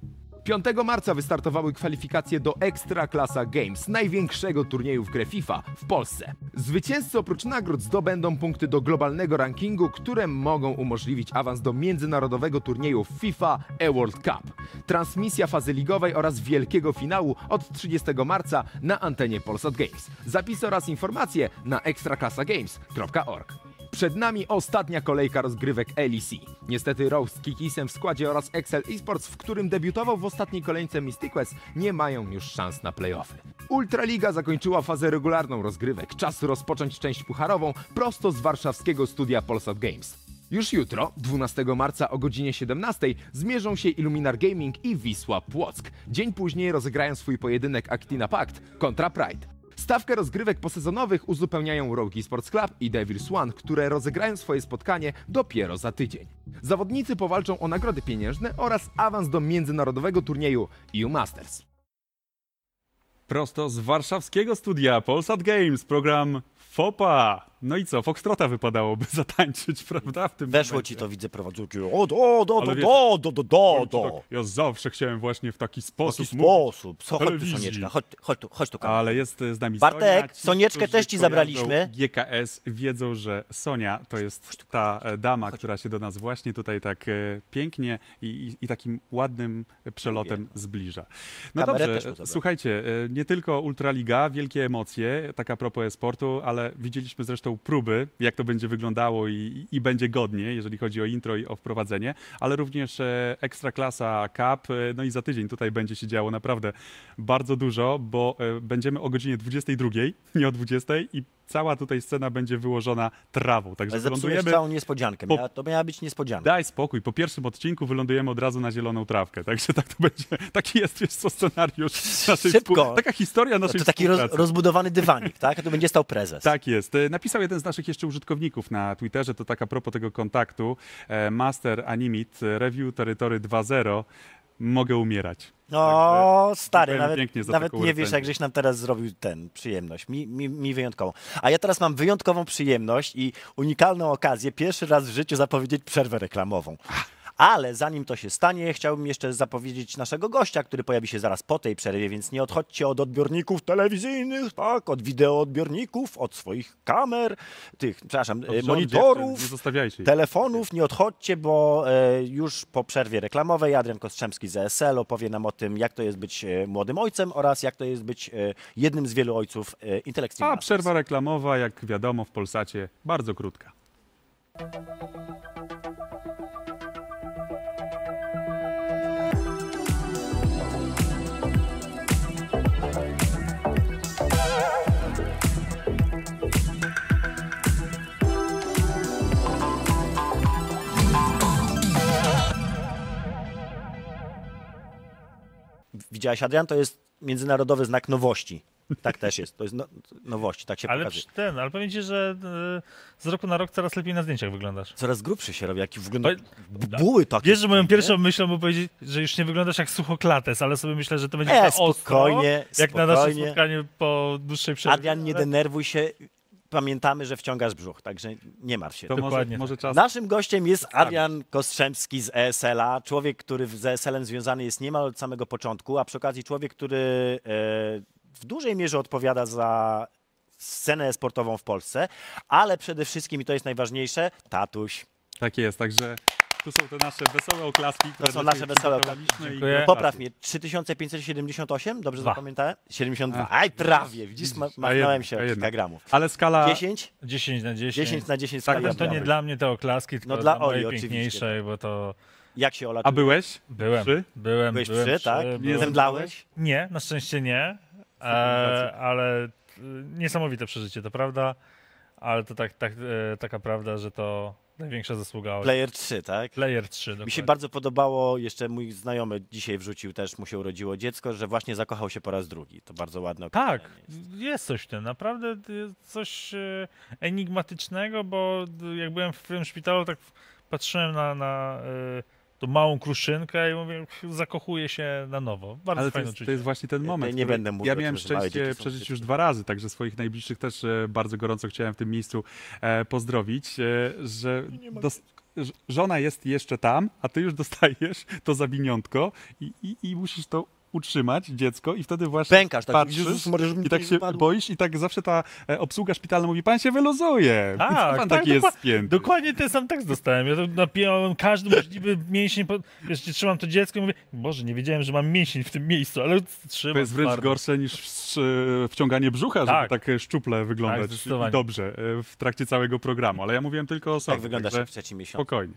5 marca wystartowały kwalifikacje do Ekstraklasa Games, największego turnieju w grę FIFA w Polsce. Zwycięzcy oprócz nagród zdobędą punkty do globalnego rankingu, które mogą umożliwić awans do międzynarodowego turnieju FIFA eWorld Cup. Transmisja fazy ligowej oraz wielkiego finału od 30 marca na antenie Polsat Games. Zapisy oraz informacje na ekstraklasagames.org. Przed nami ostatnia kolejka rozgrywek LEC. Niestety Rose z Kikisem w składzie oraz Excel Esports, w którym debiutował w ostatniej kolejce Mystic West, nie mają już szans na playoffy. Ultraliga zakończyła fazę regularną rozgrywek. Czas rozpocząć część pucharową prosto z warszawskiego studia Polsat Games. Już jutro, 12 marca o godzinie 17 zmierzą się Illuminar Gaming i Wisła Płock. Dzień później rozegrają swój pojedynek Actina Pact kontra Pride. Stawkę rozgrywek posezonowych uzupełniają Rogue Sports Club i Devils One, które rozegrają swoje spotkanie dopiero za tydzień. Zawodnicy powalczą o nagrody pieniężne oraz awans do międzynarodowego turnieju EU Masters. Prosto z warszawskiego studia Polsat Games, program FOPA. No i co, Foxtrota wypadałoby zatańczyć, prawda? W tym Weszło momencie. ci to, widzę, prowadzący. O, do, do, do, do, do, do, do, do. tak, Ja zawsze chciałem właśnie w taki W sposób taki mówić, sposób. Co, chodź tu. Sonieczka, chodź, chodź tu, chodź tu, Kamil. ale jest e, z nami Bartek, Sonia. Ci, Sonieczkę też ci zabraliśmy. GKS wiedzą, że Sonia to jest ta e, dama, która się do nas właśnie tutaj tak e, pięknie i, i, i takim ładnym przelotem zbliża. No Kamerę dobrze, słuchajcie, e, nie tylko Ultraliga, wielkie emocje, taka propos sportu, ale widzieliśmy zresztą próby, jak to będzie wyglądało i, i będzie godnie, jeżeli chodzi o intro i o wprowadzenie, ale również e, Ekstraklasa Cup, e, no i za tydzień tutaj będzie się działo naprawdę bardzo dużo, bo e, będziemy o godzinie 22, nie o 20 i cała tutaj scena będzie wyłożona trawą, także Ale wylądujemy... całą niespodziankę. Po- Miała, to miała być niespodzianka. Daj spokój, po pierwszym odcinku wylądujemy od razu na zieloną trawkę, także tak to będzie, taki jest wiesz co, scenariusz naszej Szybko. współ- taka historia No naszej to taki roz, rozbudowany dywanik, tak? A tu będzie stał prezes. Tak jest. E, Napisał jeden z naszych jeszcze użytkowników na Twitterze, to tak a propos tego kontaktu. e, Master Animit, e, Review Territory 2.0. Mogę umierać. O, stary, dziękujemy nawet, nawet nie wiesz, jak żeś nam teraz zrobił ten przyjemność. Mi, mi, mi wyjątkową. A ja teraz mam wyjątkową przyjemność i unikalną okazję pierwszy raz w życiu zapowiedzieć przerwę reklamową. Ale zanim to się stanie, chciałbym jeszcze zapowiedzieć naszego gościa, który pojawi się zaraz po tej przerwie, więc nie odchodźcie od odbiorników telewizyjnych, tak, od wideoodbiorników, od swoich kamer, tych, przepraszam, monitorów, Nie telefonów, nie odchodźcie, bo e, już po przerwie reklamowej Adrian Kostrzemski z ESL opowie nam o tym, jak to jest być e, młodym ojcem oraz jak to jest być e, jednym z wielu ojców Intel Extreme A przerwa reklamowa, jak wiadomo, w Polsacie bardzo krótka. Widziałeś, Adrian? To jest międzynarodowy znak nowości. Tak też jest. To jest no, nowości, tak się Ale pokazuje. ten, ale powiem ci, że e, z roku na rok coraz lepiej na zdjęciach wyglądasz. Coraz grubszy się robi, jaki wygląda... Buły takie. Wiesz, że moją pierwszą myślą było powiedzieć, że już nie wyglądasz jak suchoklates, ale sobie myślę, że to będzie E, na ostro, spokojnie, jak na nasze spokojnie. spotkanie po dłuższej przerwie. Adrian, nie denerwuj się. Pamiętamy, że wciągasz brzuch, także nie martw się. To może, Dokładnie może czas. Naszym gościem jest Adrian Kostrzemski z ESL-a, człowiek, który z ESL-em związany jest niemal od samego początku, a przy okazji człowiek, który e, w dużej mierze odpowiada za scenę sportową w Polsce, ale przede wszystkim, i to jest najważniejsze, tatuś. Tak jest, także tu są te nasze wesołe oklaski, które są nasze wesołe przygotowaliśmy i Dziękuję. Popraw mnie, 3578, dobrze Dwa. zapamiętałem? 72. A. Aj, prawie, widzisz, ma- machnąłem się a o kilka gramów. Ale skala... 10? 10 na 10. 10 na 10 Tak, skali to nie dla mnie te oklaski, tylko No dla dla mojej Oli oczywiście. piękniejszej, bo to Jak się Ola A byłeś? byłem, Przy? byłem, Byłeś byłem przy, tak? byłem- Zemdlałeś? Nie, na szczęście nie, e, ale e, niesamowite przeżycie, to prawda, ale to tak, tak, e, taka prawda, że to największa zasługa. Player 3, tak? Player 3, Mi się dokładnie. bardzo podobało, jeszcze mój znajomy dzisiaj wrzucił też, mu się urodziło dziecko, że właśnie zakochał się po raz drugi. To bardzo ładne Tak, jest coś w tym, naprawdę jest coś e, enigmatycznego, bo e, jak byłem w tym szpitalu, tak patrzyłem na, na tą małą kruszynkę i mówię, zakochuję się na nowo. Bardzo Ale to fajne jest, to jest właśnie ten Ja moment. tutaj nie będę mówił Ja miałem szczęście przeżyć już dwa razy, także swoich najbliższych też e, bardzo gorąco chciałem w tym miejscu e, pozdrowić, e, że żona jest jeszcze tam, a ty już dostajesz to zawiniątko i, i, i musisz to utrzymać, dziecko, i wtedy właśnie Pękasz, tak, patrzysz Jezus i tak się boisz i tak zawsze ta e, obsługa szpitalna mówi, pan się wyluzuje. Tak, pan tak, taki jest spięty. Dokładnie ten sam tekst dostałem. Ja to napijałem każdy możliwy mięsień. Po... Wiesz, trzymam to dziecko i mówię, Boże, nie wiedziałem, że mam mięsień w tym miejscu, ale trzymam. To jest wręcz twardo. gorsze niż e, wciąganie brzucha, żeby Tak. tak e, szczuple wyglądać zdecydowanie. i dobrze e, w trakcie całego programu. Ale ja mówiłem tylko o sobie. Tak wyglądasz także w trzecim miesiącu. Spokojnie.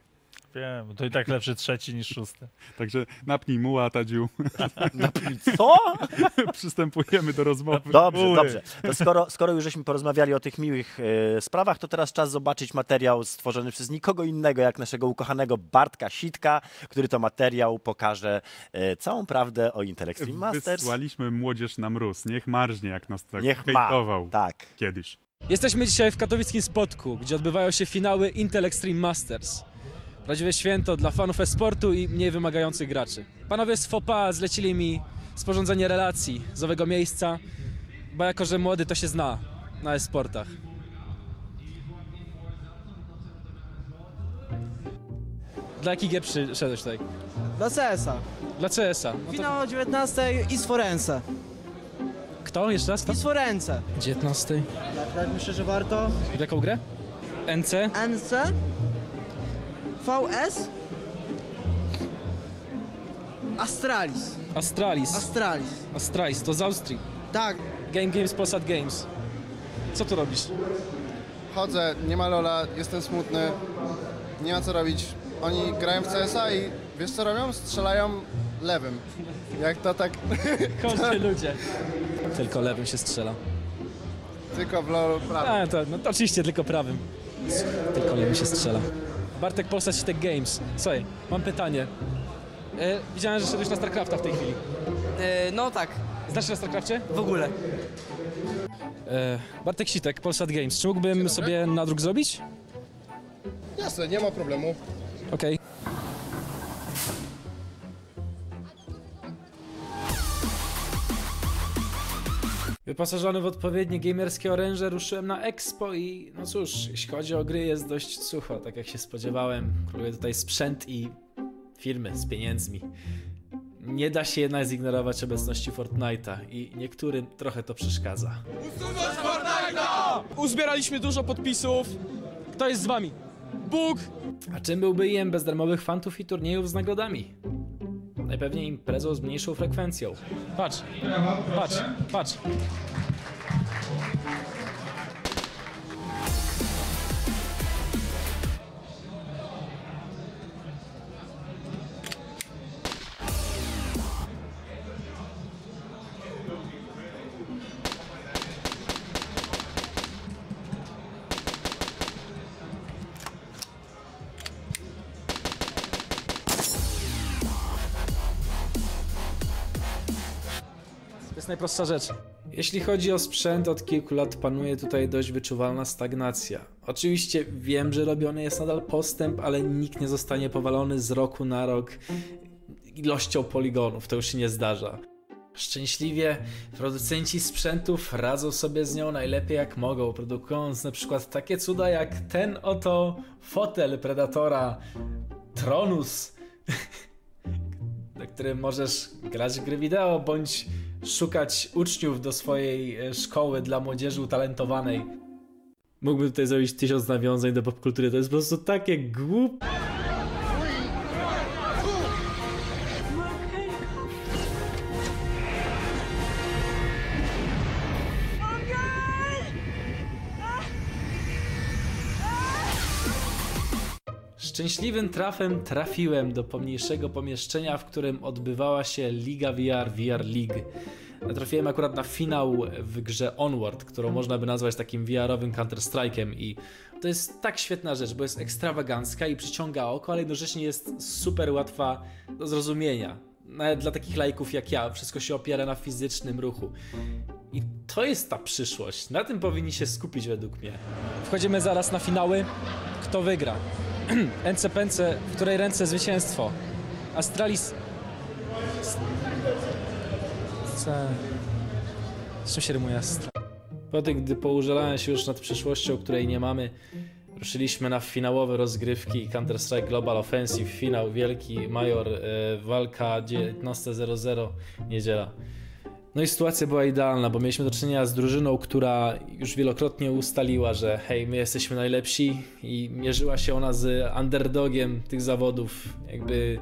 Wiem, to i tak lepszy trzeci niż szósty. Także napnij muła, Tadziu. Co? Przystępujemy do rozmowy. Dobrze, dobrze. To skoro, skoro już żeśmy porozmawiali o tych miłych e, sprawach, to teraz czas zobaczyć materiał stworzony przez nikogo innego jak naszego ukochanego Bartka Sitka, który to materiał pokaże e, całą prawdę o Intel Extreme Masters. Wysłaliśmy młodzież na mróz. Niech marznie, jak nas tak Niech ma. hejtował Tak. kiedyś. Jesteśmy dzisiaj w katowickim spotku, gdzie odbywają się finały Intel Extreme Masters. Prawdziwe święto dla fanów e-sportu i mniej wymagających graczy. Panowie z FOPA zlecili mi sporządzenie relacji z owego miejsca, bo jako, że młody to się zna na e-sportach. Dla jakich gier przyszedłeś tutaj? Dla CS-a. Dla CS-a. No to... Finał o 19 i z Forense. Kto? Jeszcze raz? Kto? I z Forense. 19. Tak, tak, myślę, że warto. W jaką grę? NC? NC? VS? Astralis. Astralis. Astralis. Astralis, to z Austrii. Tak. Game Games Polsat Games. Co tu robisz? Chodzę, nie ma lola, jestem smutny, nie ma co robić. Oni grają w CSa i wiesz co robią? Strzelają lewym. Jak to tak Kończy ludzie. Tylko lewym się strzela. tylko w lolu prawym. A, to, no to oczywiście tylko prawym. Tylko lewym się strzela. Bartek Polsat Sitek Games. Słuchaj, mam pytanie. E, widziałem, że szedłeś na StarCrafta w tej chwili. E, no tak, Znasz się na StarCrafcie? w ogóle. E, Bartek Sitek, Polsat Games. Czy mógłbym sobie nadruk zrobić? Jasne, nie ma problemu. Okej. Wyposażony w odpowiednie gamerskie oręże ruszyłem na Expo i no cóż, jeśli chodzi o gry jest dość sucho, tak jak się spodziewałem. Króluje tutaj sprzęt i firmy z pieniędzmi. Nie da się jednak zignorować obecności Fortnite'a i niektórym trochę to przeszkadza. Uzbieraliśmy dużo podpisów. Kto jest z wami? Bóg! A czym byłby IM bez darmowych fantów i turniejów z nagrodami? Najpewniej imprezą z mniejszą frekwencją. Patrz, patrz, patrz. Najprostsza rzecz. Jeśli chodzi o sprzęt, od kilku lat panuje tutaj dość wyczuwalna stagnacja. Oczywiście wiem, że robiony jest nadal postęp, ale nikt nie zostanie powalony z roku na rok ilością poligonów. To już się nie zdarza. Szczęśliwie producenci sprzętów radzą sobie z nią najlepiej jak mogą, produkując na przykład takie cuda jak ten oto fotel Predatora Tronus, na którym możesz grać gry wideo bądź szukać uczniów do swojej e, szkoły dla młodzieży utalentowanej. Mógłbym tutaj zrobić tysiąc nawiązań do popkultury, to jest po prostu takie głupie. Szczęśliwym trafem trafiłem do pomniejszego pomieszczenia, w którym odbywała się Liga VR VR League. Trafiłem akurat na finał w grze Onward, którą można by nazwać takim VR-owym Counter-Strike'em i to jest tak świetna rzecz, bo jest ekstrawagancka i przyciąga oko, ale jednocześnie jest super łatwa do zrozumienia. Nawet dla takich lajków jak ja, wszystko się opiera na fizycznym ruchu. I to jest ta przyszłość. Na tym powinni się skupić według mnie. Wchodzimy zaraz na finały. Kto wygra? NCPNC, w której ręce zwycięstwo? Astralis... C... Z czym się rymuje Astra? Po tym, gdy poużalałem się już nad przyszłością, której nie mamy, ruszyliśmy na finałowe rozgrywki Counter-Strike Global Offensive, finał wielki, major, e, walka 19.00, niedziela. No i sytuacja była idealna, bo mieliśmy do czynienia z drużyną, która już wielokrotnie ustaliła, że hej, my jesteśmy najlepsi i mierzyła się ona z underdogiem tych zawodów. Jakby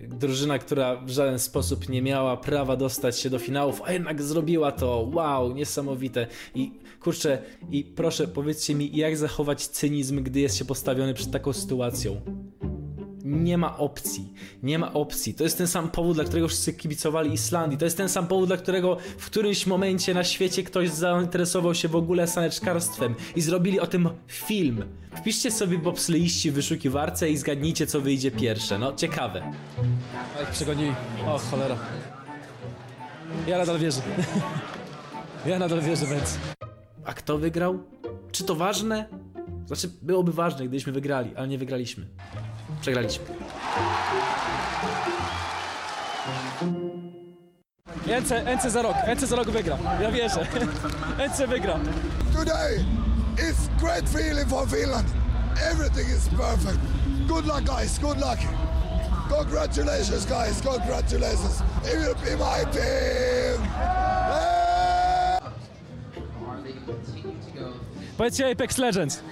drużyna, która w żaden sposób nie miała prawa dostać się do finałów, a jednak zrobiła to. Wow, niesamowite. I kurczę, i proszę powiedzcie mi, jak zachować cynizm, gdy jest się postawiony przed taką sytuacją. Nie ma opcji. Nie ma opcji. To jest ten sam powód, dla którego wszyscy kibicowali Islandii. To jest ten sam powód, dla którego w którymś momencie na świecie ktoś zainteresował się w ogóle saneczkarstwem i zrobili o tym film. Wpiszcie sobie bobsleiści w wyszukiwarce i zgadnijcie, co wyjdzie pierwsze. No, ciekawe. Ich przegonili. O cholera. Ja nadal wierzę. ja nadal wierzę, więc... A kto wygrał? Czy to ważne? Znaczy, byłoby ważne, gdybyśmy wygrali, ale nie wygraliśmy. Przegraliśmy. NC, NC za rok. NC za rok wygra. Ja wierzę. NC wygra. Today is great feeling for Finland. Everything is perfect. Good luck, guys. Good luck. Congratulations, guys. Congratulations. It will be my team. Hey! Powiedzcie Apex Legends.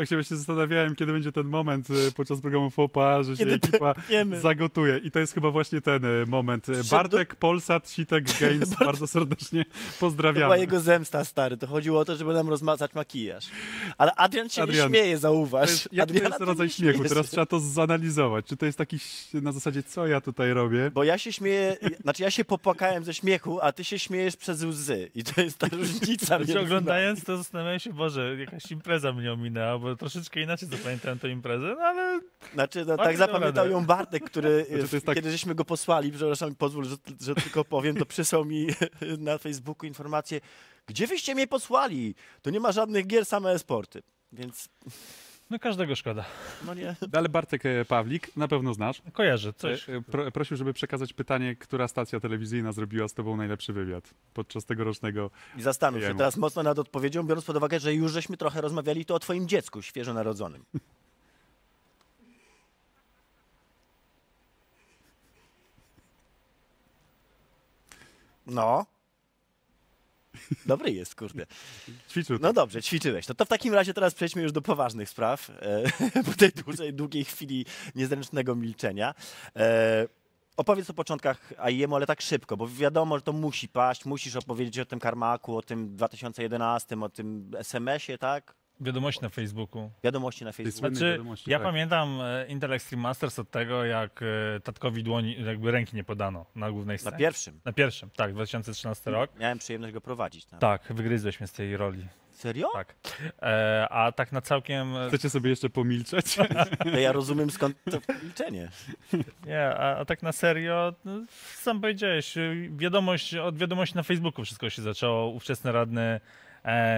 Tak się właśnie zastanawiałem, kiedy będzie ten moment y, podczas programu FOPA, że się Kiedy to ekipa wiemy. zagotuje. I to jest chyba właśnie ten y, moment. Y, Bartek, Polsat, Sitek Games, bardzo serdecznie To była jego zemsta, stary. To chodziło o to, żeby nam rozmazać makijaż. Ale Adrian się Adrian, nie śmieje, zauważ. To jest, jaki to jest rodzaj śmiechu? śmieje Teraz się. trzeba to zanalizować. Czy to jest taki na zasadzie, co ja tutaj robię? Bo ja się śmieję, znaczy ja się popłakałem ze śmiechu, a ty się śmiejesz przez łzy. I to jest ta różnica. Znaczy, oglądając to zastanawiałem się, Boże, jakaś impreza mnie ominęła, bo troszeczkę inaczej zapamiętałem tę imprezę, no ale. Znaczy, no, tak zapamiętał radę. ją Bartek, który Znaczy, tak- kiedy żeśmy go posłali, przepraszam, pozwól, że, że tylko powiem, to przysłał mi na Facebooku informację, gdzie wyście mnie posłali? To nie ma żadnych gier, same e-sporty. Więc, no każdego szkoda. no nie. Ale Bartek e, Pawlik, na pewno znasz. Kojarzę coś. E, Pro, prosił, żeby przekazać pytanie, która stacja telewizyjna zrobiła z tobą najlepszy wywiad podczas tegorocznego. I zastanów się teraz mocno nad odpowiedzią, biorąc pod uwagę, że już żeśmy trochę rozmawiali tu o twoim dziecku świeżo narodzonym. No. Dobry jest, kurde. Ćwiczył. No dobrze, ćwiczyłeś. To, to w takim razie teraz przejdźmy już do poważnych spraw, e, po tej dłużej, długiej chwili niezręcznego milczenia. E, opowiedz o początkach AIM, ale tak szybko, bo wiadomo, że to musi paść, musisz opowiedzieć o tym Karmaku, o tym 2011, o tym SMS-ie, tak? Wiadomości na Facebooku. Wiadomości na Facebooku. słynnej Znaczy, wiadomości, ja tak. pamiętam e, Intel Extreme Masters od tego, jak e, tatkowi dłoni, jakby ręki nie podano na głównej Na scenie. pierwszym. Na pierwszym, tak, 2013 rok. Miałem przyjemność go prowadzić. Tam. Tak, wygryzłeś mnie z tej roli. Serio? Tak. E, a tak na całkiem. e, Chcecie sobie jeszcze pomilczeć? To ja rozumiem skąd to milczenie. Nie, a, a tak na serio, no, sam powiedziałeś, y, wiadomość, od wiadomości na Facebooku wszystko się zaczęło. Ówczesny radny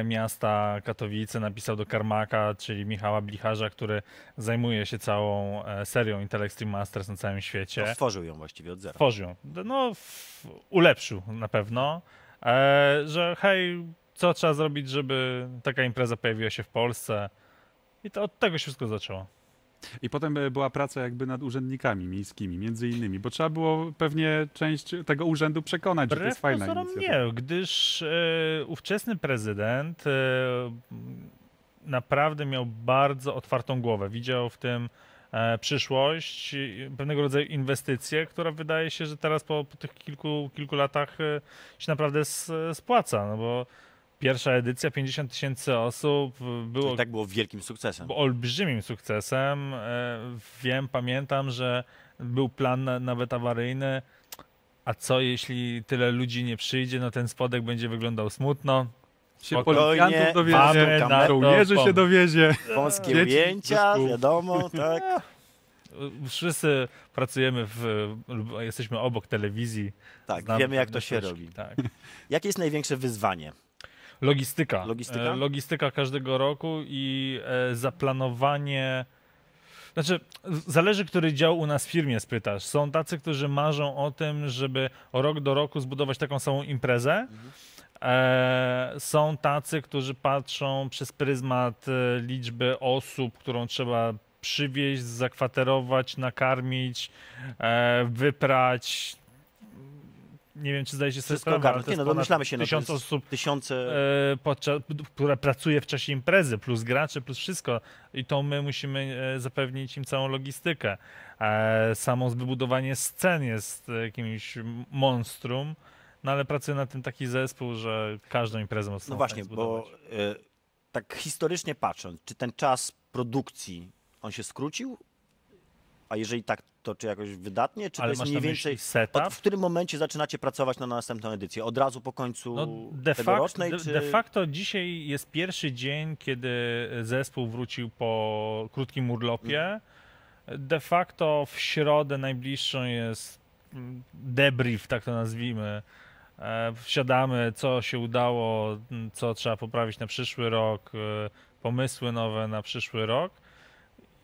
miasta Katowice napisał do Karmaka, czyli Michała Blicharza, który zajmuje się całą e, serią Intel Extreme Masters na całym świecie. To stworzył ją właściwie od zera. Tworzył. ją. No, ulepszył na pewno, e, że hej, co trzeba zrobić, żeby taka impreza pojawiła się w Polsce. I to od tego się wszystko zaczęło. I potem e, była praca jakby nad urzędnikami miejskimi, między innymi, bo trzeba było pewnie część tego urzędu przekonać, że to jest Wbrew fajna inicjatywa. nie, gdyż e, ówczesny prezydent e, naprawdę miał bardzo otwartą głowę. Widział w tym e, przyszłość, pewnego rodzaju inwestycję, która wydaje się, że teraz po, po tych kilku, kilku latach e, się naprawdę spłaca, no bo pierwsza edycja, 50 tysięcy osób, e, było I tak było wielkim sukcesem. był olbrzymim sukcesem. E, Wiem, pamiętam, że był plan na, nawet awaryjny. A co jeśli tyle ludzi nie przyjdzie, no ten spodek będzie wyglądał smutno. Się policjantów dowiezie, na żołnierzy się dowiezie. Wąskie Dzieci ujęcia, wiadomo, tak. Wszyscy pracujemy w, lub jesteśmy obok telewizji. Tak, znamy wiemy jak to się robi. Tak. Jakie jest największe wyzwanie? Logistyka. Logistyka? E, Logistyka każdego roku i e, zaplanowanie. Znaczy, zależy, który dział u nas w firmie spytasz. Są tacy, którzy marzą o tym, żeby o rok do roku zbudować taką samą imprezę. E, są tacy, którzy patrzą przez pryzmat e, liczby osób, którą trzeba przywieźć, zakwaterować, nakarmić, e, wyprać. Nie wiem, czy zdajecie sobie sprawę, ale to Nie, jest no domyślamy się, no tysiąc osób Tysiące... e, podczas, która pracuje w czasie imprezy, plus gracze, plus wszystko. I to my musimy e, zapewnić im całą logistykę. E, samo wybudowanie scen jest jakimś monstrum. no ale pracuje nad tym taki zespół, że każdą imprezę mocno No właśnie, bo tak historycznie patrząc, czy ten czas produkcji, on się skrócił? A jeżeli tak, to czy jakoś wydatnie? Czy Ale to jest mniej więcej... setup? Od, w którym momencie zaczynacie pracować na następną edycję? Od razu po końcu No, de, tegorocznej? de, czy... de facto dzisiaj jest pierwszy dzień, kiedy zespół wrócił po krótkim urlopie. De facto w środę najbliższą jest mm, debrief, tak to nazwijmy. E, Wsiadamy, co się udało, co trzeba poprawić na przyszły rok, e, pomysły nowe na przyszły rok.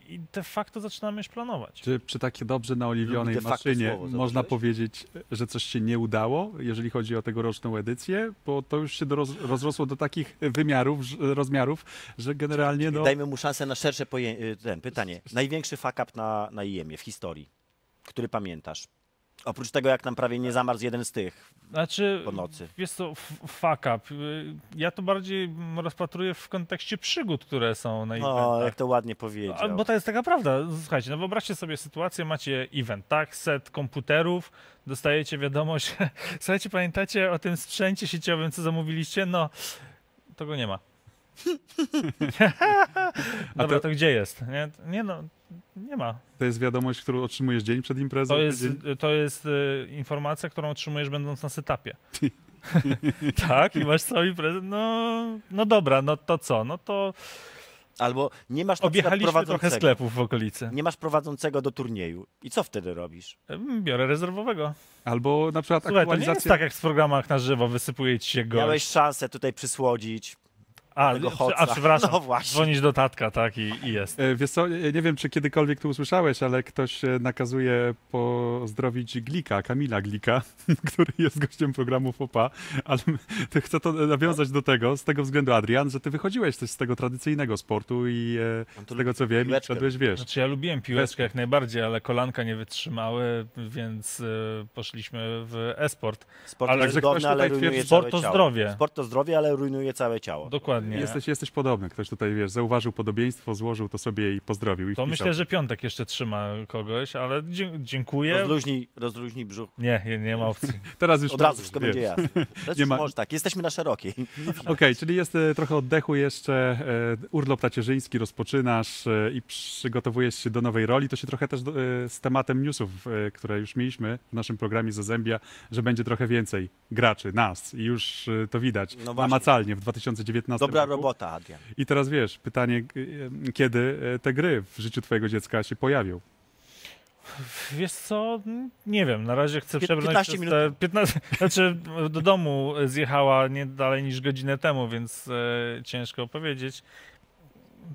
I de facto zaczynamy już planować. Czy przy takiej dobrze naoliwionej De facto maszynie słowo można powiedzieć, że coś się nie udało, jeżeli chodzi o tegoroczną edycję? Bo to już się do roz, rozrosło do takich wymiarów, ż- rozmiarów, że generalnie no, Dajmy mu szansę na szersze poje... y, ten, pytanie. Największy fuck up na, na IEM-ie w historii, który pamiętasz? Oprócz tego, jak nam prawie nie zamarzł jeden z tych Znaczy, po nocy. Co, f- fuck up. Ja to bardziej rozpatruję w kontekście przygód, które są na O, eventach. jak to ładnie powiedział. A, bo to jest taka prawda. Słuchajcie, no wyobraźcie sobie sytuację, macie event, tak? Set komputerów, dostajecie wiadomość. Słuchajcie, pamiętacie o tym sprzęcie sieciowym, co zamówiliście? No, to go nie ma. Dobra, to- to... gdzie jest? Nie, nie no, nie ma. to jest wiadomość, którą otrzymujesz dzień przed imprezą. To jest, to jest y, informacja, którą otrzymujesz będąc na setupie. tak, i masz cały prezent. No, no dobra, no to co? No to Albo nie masz objechaliśmy trochę prowadzącego. sklepów w okolicy. Nie masz prowadzącego do turnieju. I co wtedy robisz? Biorę rezerwowego. Albo na przykład Słuchaj, to nie jest aktualizacja. tak jak w programach na żywo, wysypuje ci się gość. Miałeś szansę tutaj przysłodzić. A, tego hoca. a, przepraszam, No właśnie. dzwonić do tatka, tak, i, i jest. E, Wiesz co, nie wiem, czy kiedykolwiek to usłyszałeś, ale ktoś e, nakazuje pozdrowić Glika, Kamila Glika, który jest gościem programu FOPA, ale to chcę to nawiązać do tego, z tego względu, Adrian, że ty wychodziłeś też z tego tradycyjnego sportu i e, z tego co wiem, i piłeczkę. wszedłeś, wiesz, Znaczy ja lubiłem piłeczkę jak najbardziej, ale kolanka nie wytrzymały, więc poszliśmy w e-sport. Sport Ale jest że ktoś ale tutaj twierdzi, całe sport to ciało. zdrowie. Sport to zdrowie, ale rujnuje całe ciało. Dokładnie. Jesteś, jesteś podobny. Ktoś tutaj, wiesz, zauważył podobieństwo, złożył to sobie i pozdrowił. I To wpisał. myślę, że piątek jeszcze trzyma kogoś, ale dziękuję. Rozluźnij, rozluźnij brzuch. Nie, nie, nie ma opcji. Teraz już Od razu wszystko wiesz. będzie jasne. Nie ma- Może tak, jesteśmy na szerokiej. Okej, czyli jest e, trochę oddechu jeszcze, e, urlop tacierzyński rozpoczynasz e, i przygotowujesz się do nowej roli. To się trochę też z tematem newsów, które już mieliśmy w naszym programie Zazębia, że będzie trochę więcej graczy, nas i już to widać No namacalnie w 2019 Dobra roku. robota, Adrian. I teraz wiesz, pytanie, e, kiedy e, te gry w życiu twojego dziecka się pojawią? Wiesz co, nie wiem, na razie chcę przebrnąć 15 przez minut. te 15, znaczy do domu zjechała nie dalej niż godzinę temu, więc e, ciężko powiedzieć.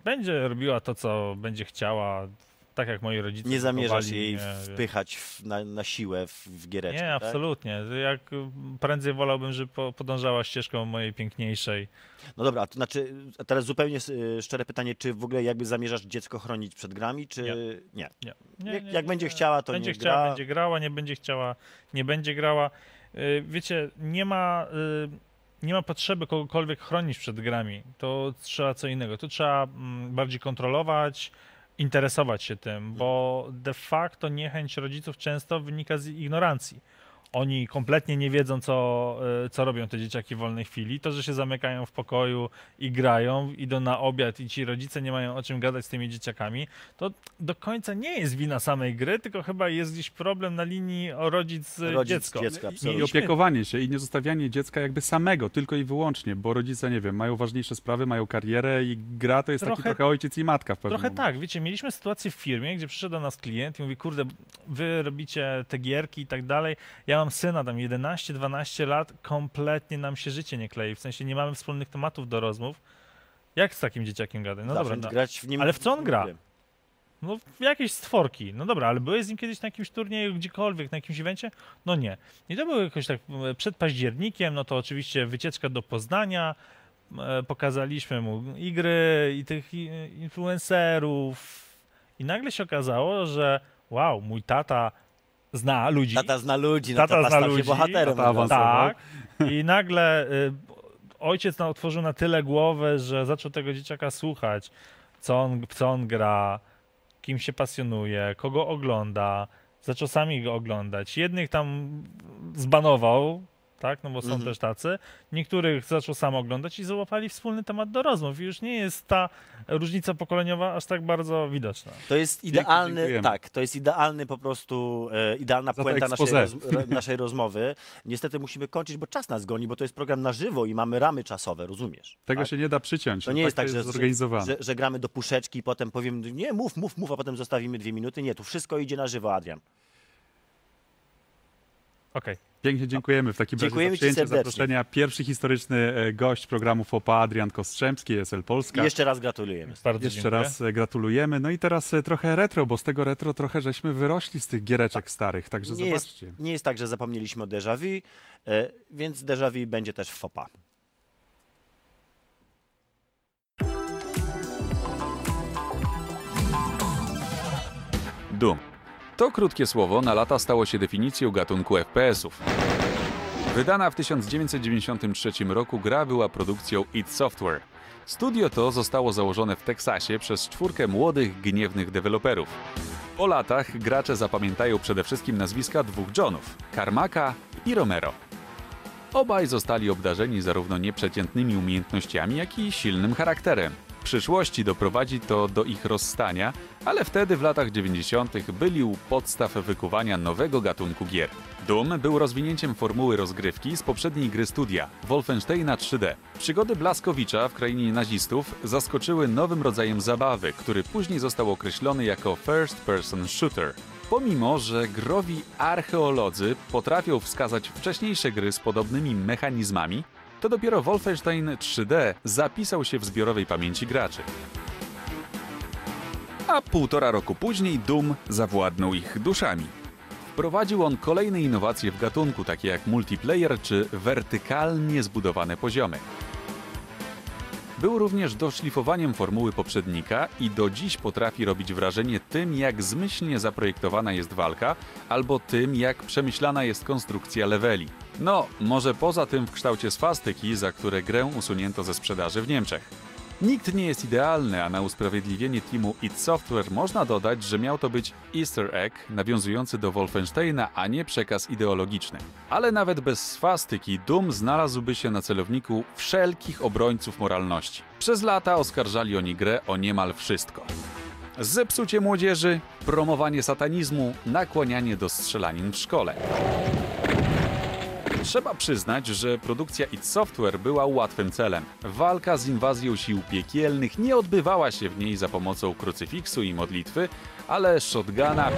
Będzie robiła to, co będzie chciała, tak jak moi rodzice. Nie zamierzasz jej wiesz. wpychać w, na, na siłę w, w giereczkę, Nie, tak? absolutnie. Jak prędzej wolałbym, żeby po, podążała ścieżką mojej piękniejszej. No dobra, to znaczy, a teraz zupełnie y, szczere pytanie, czy w ogóle jakby zamierzasz dziecko chronić przed grami, czy nie? Nie. Nie, Jak- nie, jak nie, będzie nie. chciała, to będzie nie chciała, gra. będzie grała, nie będzie chciała, nie będzie grała. Y, Wiecie, nie ma, y, nie ma potrzeby kogokolwiek chronić przed grami. To trzeba co innego. To trzeba mm, bardziej kontrolować, interesować się tym, bo de facto niechęć rodziców często wynika z ignorancji. Oni kompletnie nie wiedzą, co, y, co robią te dzieciaki w wolnej chwili. To, że się zamykają w pokoju i grają, idą na obiad i ci rodzice nie mają o czym gadać z tymi dzieciakami, to do końca nie jest wina samej gry, tylko chyba jest gdzieś problem na linii o rodzic, Rodzic, dziecko. dziecko, I opiekowanie się i nie zostawianie dziecka jakby samego, tylko i wyłącznie, bo rodzice, nie wiem, mają ważniejsze sprawy, mają karierę i gra to jest taki Trochę- trochę ojciec i matka w pewnym Trochę momencie. tak, wiecie, mieliśmy sytuację w firmie, gdzie przyszedł do nas klient i mówi, kurde, wy robicie te gierki i tak dalej, ja mam syna tam 11-12 lat, kompletnie nam się życie nie klei, w sensie nie mamy wspólnych tematów do rozmów. Jak z takim dzieciakiem gadać? No dobra, Zacząć no, grać w nim. Ale w co on gra? no w jakieś stworki, no dobra, ale byłeś z nim kiedyś na jakimś turnieju, gdziekolwiek, na jakimś evencie? No nie. I to było jakoś tak e, przed październikiem, no to oczywiście wycieczka do Poznania, e, pokazaliśmy mu i gry, i tych influencerów i nagle się okazało, że wow, mój tata zna ludzi. Tata zna ludzi, Tata no tata zna stał się ludzi, bohaterem. tata awansował. Tak. I nagle y, ojciec otworzył na tyle głowę, że zaczął tego dzieciaka słuchać, co on, co on gra, kim się pasjonuje, kogo ogląda. Zaczął sami go oglądać. Jednych tam zbanował, tak? No bo są Mhm. też tacy. Niektórych zaczął sam oglądać i załapali wspólny temat do rozmów. I już nie jest ta różnica pokoleniowa aż tak bardzo widoczna. To jest idealny, dziękujemy. tak, to jest idealny po prostu, e, idealna Za puenta naszej, roz, ro- naszej rozmowy. Niestety musimy kończyć, bo czas nas goni, bo to jest program na żywo i mamy ramy czasowe, rozumiesz? Tego tak? się nie da przyciąć. To no nie jest tak, to że, jest zorganizowane. że, że gramy do puszeczki i potem powiem, nie, mów, mów, mów, a potem zostawimy dwie minuty. Nie, tu wszystko idzie na żywo, Adrian. Okej. Pięknie dziękujemy w takim razie Dziękujemy za ci przyjęcie serdecznie. zaproszenia. Pierwszy historyczny e, gość programu FOPA, Adrian Kostrzemski, SL Polska. I jeszcze raz gratulujemy. Bardzo Jeszcze dziękuję. raz e, gratulujemy. No i teraz e, trochę retro, bo z tego retro trochę żeśmy wyrośli z tych giereczek starych, także Nie jest, zobaczcie. nie jest tak, że zapomnieliśmy o déjà vu, więc déjà vu będzie też w FOPA. Doom. To krótkie słowo na lata stało się definicją gatunku FPS-ów. Wydana w 1993 roku gra była produkcją id Software. Studio to zostało założone w Teksasie przez czwórkę młodych, gniewnych deweloperów. Po latach gracze zapamiętają przede wszystkim nazwiska dwóch Johnów, Carmacka i Romero. Obaj zostali obdarzeni zarówno nieprzeciętnymi umiejętnościami, jak i silnym charakterem. Przyszłości doprowadzi to do ich rozstania, ale wtedy w latach 90. byli u podstaw wykuwania nowego gatunku gier. Doom był rozwinięciem formuły rozgrywki z poprzedniej gry studia, Wolfensteina 3D. Przygody Blaskowicza w krainie nazistów zaskoczyły nowym rodzajem zabawy, który później został określony jako First Person Shooter. Pomimo, że growi archeolodzy potrafią wskazać wcześniejsze gry z podobnymi mechanizmami, to dopiero Wolfenstein 3D zapisał się w zbiorowej pamięci graczy. A półtora roku później Doom zawładnął ich duszami. Wprowadził on kolejne innowacje w gatunku, takie jak multiplayer czy wertykalnie zbudowane poziomy. Był również doszlifowaniem formuły poprzednika i do dziś potrafi robić wrażenie tym, jak zmyślnie zaprojektowana jest walka, albo tym, jak przemyślana jest konstrukcja leveli. No, może poza tym w kształcie swastyki, za które grę usunięto ze sprzedaży w Niemczech. Nikt nie jest idealny, a na usprawiedliwienie teamu id Software można dodać, że miał to być easter egg nawiązujący do Wolfensteina, a nie przekaz ideologiczny. Ale nawet bez swastyki Doom znalazłby się na celowniku wszelkich obrońców moralności. Przez lata oskarżali oni grę o niemal wszystko. Zepsucie młodzieży, promowanie satanizmu, nakłanianie do strzelanin w szkole. Trzeba przyznać, że produkcja id Software była łatwym celem. Walka z inwazją sił piekielnych nie odbywała się w niej za pomocą krucyfiksu i modlitwy, ale shotguna,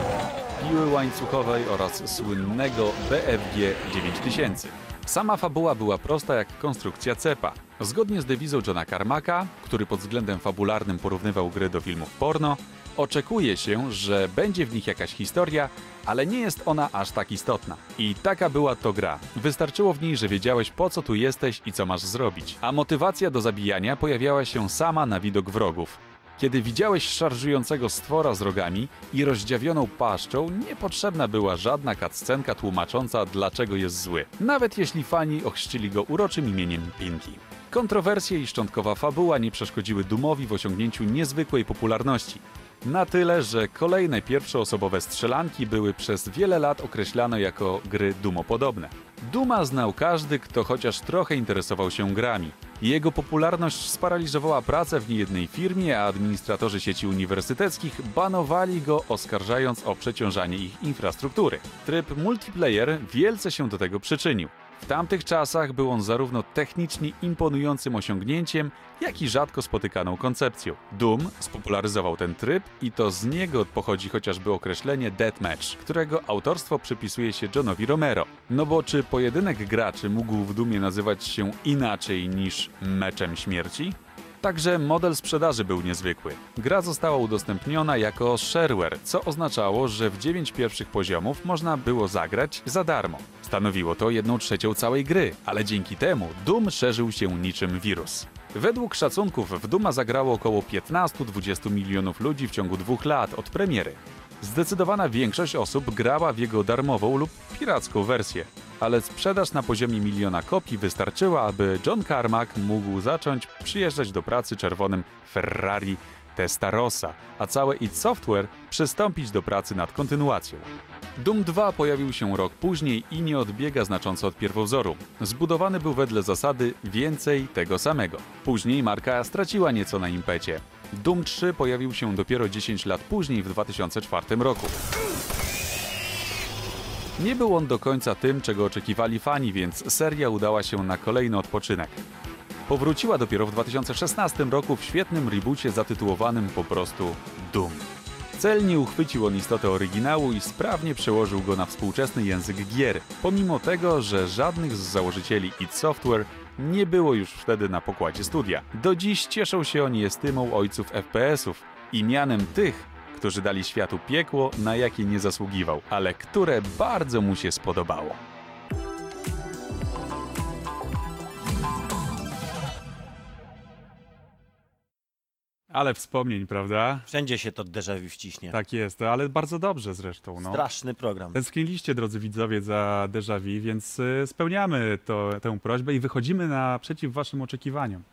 piły łańcuchowej oraz słynnego BFG 9000. Sama fabuła była prosta jak konstrukcja cepa. Zgodnie z dewizą Johna Carmacka, który pod względem fabularnym porównywał gry do filmów porno, oczekuje się, że będzie w nich jakaś historia, ale nie jest ona aż tak istotna. I taka była to gra. Wystarczyło w niej, że wiedziałeś po co tu jesteś i co masz zrobić. A motywacja do zabijania pojawiała się sama na widok wrogów. Kiedy widziałeś szarżującego stwora z rogami i rozdziawioną paszczą, niepotrzebna była żadna cutscenka tłumacząca, dlaczego jest zły. Nawet jeśli fani ochrzcili go uroczym imieniem Pinky. Kontrowersje i szczątkowa fabuła nie przeszkodziły Dumowi w osiągnięciu niezwykłej popularności. Na tyle, że kolejne pierwszoosobowe strzelanki były przez wiele lat określane jako gry dumopodobne. Duma znał każdy, kto chociaż trochę interesował się grami. Jego popularność sparaliżowała pracę w niejednej firmie, a administratorzy sieci uniwersyteckich banowali go, oskarżając o przeciążanie ich infrastruktury. Tryb multiplayer wielce się do tego przyczynił. W tamtych czasach był on zarówno technicznie imponującym osiągnięciem, jak i rzadko spotykaną koncepcją. Doom spopularyzował ten tryb i to z niego pochodzi chociażby określenie deathmatch, którego autorstwo przypisuje się Johnowi Romero. No bo czy pojedynek graczy mógł w Doomie nazywać się inaczej niż meczem śmierci? Także model sprzedaży był niezwykły. Gra została udostępniona jako shareware, co oznaczało, że w 9 pierwszych poziomów można było zagrać za darmo. Stanowiło to 1 trzecią całej gry, ale dzięki temu Doom szerzył się niczym wirus. Według szacunków w Duma zagrało około 15-20 milionów ludzi w ciągu dwóch lat od premiery. Zdecydowana większość osób grała w jego darmową lub piracką wersję, ale sprzedaż na poziomie miliona kopii wystarczyła, aby John Carmack mógł zacząć przyjeżdżać do pracy czerwonym Ferrari Testarossa, a całe id Software przystąpić do pracy nad kontynuacją. Doom 2 pojawił się rok później i nie odbiega znacząco od pierwowzoru. Zbudowany był wedle zasady więcej tego samego. Później marka straciła nieco na impecie. Doom 3 pojawił się dopiero 10 lat później w 2004 roku. Nie był on do końca tym, czego oczekiwali fani, więc seria udała się na kolejny odpoczynek. Powróciła dopiero w 2016 roku w świetnym reboocie zatytułowanym po prostu Doom. Celnie uchwycił on istotę oryginału i sprawnie przełożył go na współczesny język gier, pomimo tego, że żadnych z założycieli id Software nie było już wtedy na pokładzie studia. Do dziś cieszą się oni estymą ojców FPS-ów i mianem tych, którzy dali światu piekło, na jakie nie zasługiwał, ale które bardzo mu się spodobało. Ale wspomnień, prawda? Wszędzie się to déjà vu wciśnie. Tak jest, ale bardzo dobrze zresztą. No. Straszny program. Tęskniliście, drodzy widzowie, za déjà vu, więc y, spełniamy to, tę prośbę i wychodzimy naprzeciw waszym oczekiwaniom.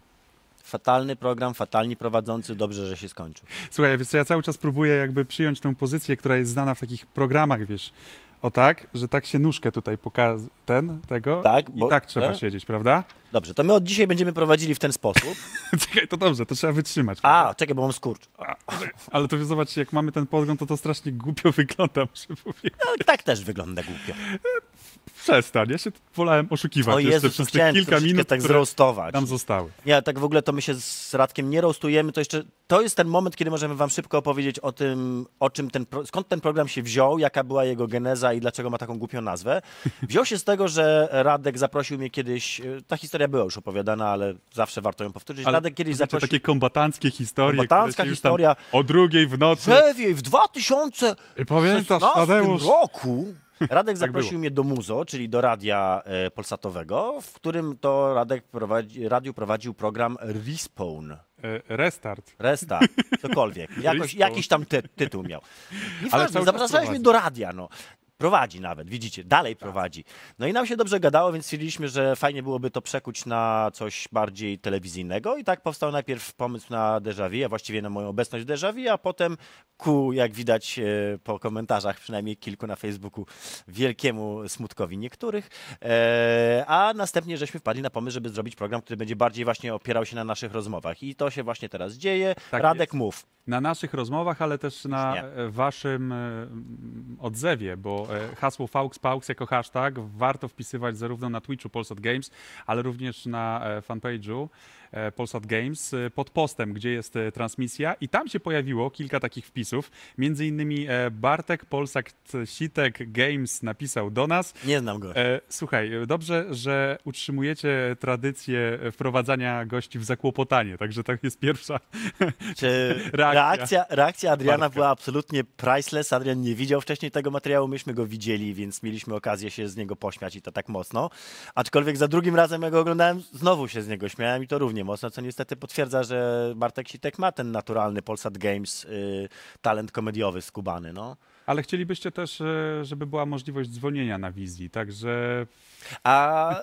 Fatalny program, fatalni prowadzący, dobrze, że się skończył. Słuchaj, wiesz co, ja cały czas próbuję jakby przyjąć tę pozycję, która jest znana w takich programach, wiesz, o tak, że tak się nóżkę tutaj pokaz... ten, tego Tak, i bo- tak trzeba tak? siedzieć, prawda? Dobrze, to my od dzisiaj będziemy prowadzili w ten sposób. Czekaj, to dobrze, to trzeba wytrzymać. A, czekaj, bo mam skurcz. Ale to zobaczcie, jak mamy ten podgląd, to to strasznie głupio wygląda, muszę powiedzieć. No, tak też wygląda głupio. Przestań, ja się wolałem oszukiwać O jeszcze Jezu, przez te kilka minut, tak zroastować. nam zostały. Nie, tak w ogóle to my się z Radkiem nie roastujemy, to jeszcze to jest ten moment, kiedy możemy wam szybko opowiedzieć o tym, o czym ten, skąd ten program się wziął, jaka była jego geneza i dlaczego ma taką głupią nazwę. Wziął się z tego, że Radek zaprosił mnie kiedyś, e, ta historia była już opowiadana, ale zawsze warto ją powtórzyć. Ale Radek kiedyś zaprosił... takie kombatanckie historie, Kombatancka historia. o drugiej w nocy. Lewiej, w 2000 I pamiętasz, 16 Tadeusz? roku Radek Tak zaprosił było. mnie do Muzo, czyli do radia e, polsatowego, w którym to Radek prowadzi, radiu prowadził program Respawn. E, Restart. Restart, cokolwiek. Jakoś, jakiś tam ty, tytuł miał. Ale Nieważne, cały czas zapraszałeś mnie do radia, no. Prowadzi nawet, widzicie, dalej prowadzi. No i nam się dobrze gadało, więc stwierdziliśmy, że fajnie byłoby to przekuć na coś bardziej telewizyjnego i tak powstał najpierw pomysł na Déjà Vu, a właściwie na moją obecność w Déjà Vu, a potem ku, jak widać e, po komentarzach, przynajmniej kilku na Facebooku, wielkiemu smutkowi niektórych. E, a następnie żeśmy wpadli na pomysł, żeby zrobić program, który będzie bardziej właśnie opierał się na naszych rozmowach. I to się właśnie teraz dzieje. Tak Radek, jest. mów. Na naszych rozmowach, ale też na waszym e, odzewie, bo hasło FauxPaux jako hashtag warto wpisywać zarówno na Twitchu Polsat Games, ale również na e, fanpage'u. e, Polsat Games e, pod postem, gdzie jest e, transmisja i tam się pojawiło kilka takich wpisów. Między innymi e, Bartek Polsat Sitek Games napisał do nas, Nie znam go. E, słuchaj, e, dobrze, że utrzymujecie tradycję e, wprowadzania gości w zakłopotanie, także to jest pierwsza Reakcja. reakcja, reakcja Adriana Bartka. była absolutnie priceless. Adrian nie widział wcześniej tego materiału, myśmy go widzieli, więc mieliśmy okazję się z niego pośmiać i to tak mocno. Aczkolwiek za drugim razem, jak go oglądałem, znowu się z niego śmiałem i to równie mocno, co niestety potwierdza, że Bartek Sitek ma ten naturalny Polsat Games y, talent komediowy skubany. No. Ale chcielibyście też, e, żeby była możliwość dzwonienia na wizji, także A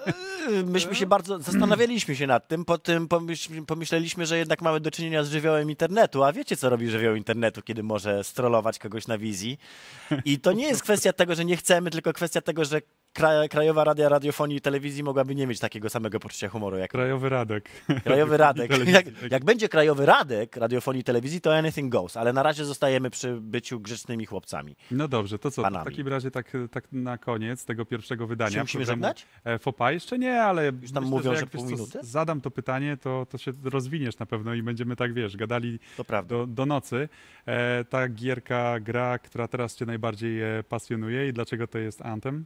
y, myśmy się bardzo zastanawialiśmy się nad tym, po tym pomyśl, pomyśleliśmy, że jednak mamy do czynienia z żywiołem internetu, a wiecie co robi żywioł internetu, kiedy może strollować kogoś na wizji? I to nie jest kwestia tego, że nie chcemy, tylko kwestia tego, że Krajowa Radia Radiofonii i Telewizji mogłaby nie mieć takiego samego poczucia humoru jak Krajowy Radek. Krajowy Radek. Jak, tak. jak będzie Krajowy Radek Radiofonii i Telewizji, to anything goes, ale na razie zostajemy przy byciu grzecznymi chłopcami. No dobrze, to co? To w Panami. takim razie tak, tak na koniec tego pierwszego wydania. Czy musimy żegnać? e, Fopa. Jeszcze nie, ale Już tam myślę, mówią, że, że jak, pół wiesz co, minuty? zadam to pytanie, to, to się rozwiniesz na pewno i będziemy tak, wiesz, gadali do, do nocy. E, ta gierka, gra, która teraz cię najbardziej e, pasjonuje i dlaczego to jest Anthem?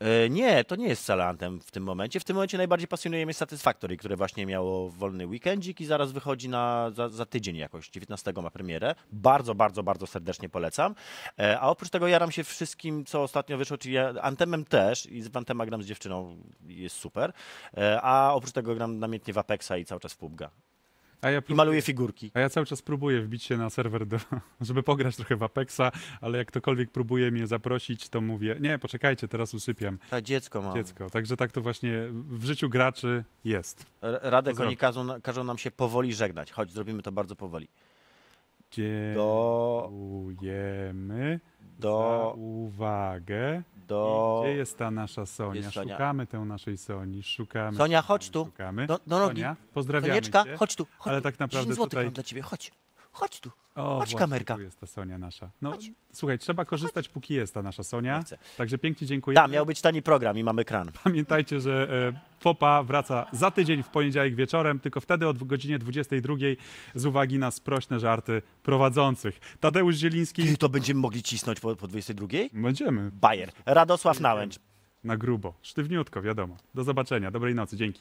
E, Nie, to nie jest wcale Anthem w tym momencie. W tym momencie najbardziej pasjonuje mnie Satisfactory, które właśnie miało wolny weekendzik i zaraz wychodzi na, za, za tydzień jakoś, 19 ma premierę. Bardzo, bardzo, bardzo serdecznie polecam. E, A oprócz tego jaram się wszystkim, co ostatnio wyszło, czyli Anthemem też i w Anthema gram z dziewczyną, jest super. E, A oprócz tego gram namiętnie w Apexa i cały czas w PUBG'a. A ja I prób- maluję figurki. A ja cały czas próbuję wbić się na serwer, do, żeby pograć trochę w Apexa, ale jak ktokolwiek próbuje mnie zaprosić, to mówię, nie, poczekajcie, teraz usypiam Ta dziecko ma. dziecko. Także tak to właśnie w życiu graczy jest. Radek, oni każą, każą nam się powoli żegnać. Chodź, zrobimy to bardzo powoli. Dziękujemy za Do, uwagę. Do... Gdzie jest ta nasza Sonia? Jest Sonia. Szukamy tę naszej Soni, szukamy. Sonia, szukamy, chodź tu. Szukamy. Do- do nogi. Sonia, pozdrawiamy Sonieczka, cię. chodź tu. Chodź Ale tu. tak naprawdę 10 złotych tutaj- mam dla ciebie, chodź. Chodź tu. O, Chodź, właśnie, kamerka. Tu jest ta Sonia nasza. No, Chodź. słuchaj, trzeba korzystać, póki jest ta nasza Sonia. Chcę. Także pięknie dziękujemy. Tak, miał być tani program i mamy kran. Pamiętajcie, że e, FOPA wraca za tydzień w poniedziałek wieczorem, tylko wtedy o godzinie 22 z uwagi na sprośne żarty prowadzących. Tadeusz Zieliński. Ty, to będziemy mogli cisnąć po, po 22? Będziemy Bajer. Radosław Nałęcz. na grubo. Sztywniutko, wiadomo. Do zobaczenia. Dobrej nocy. Dzięki.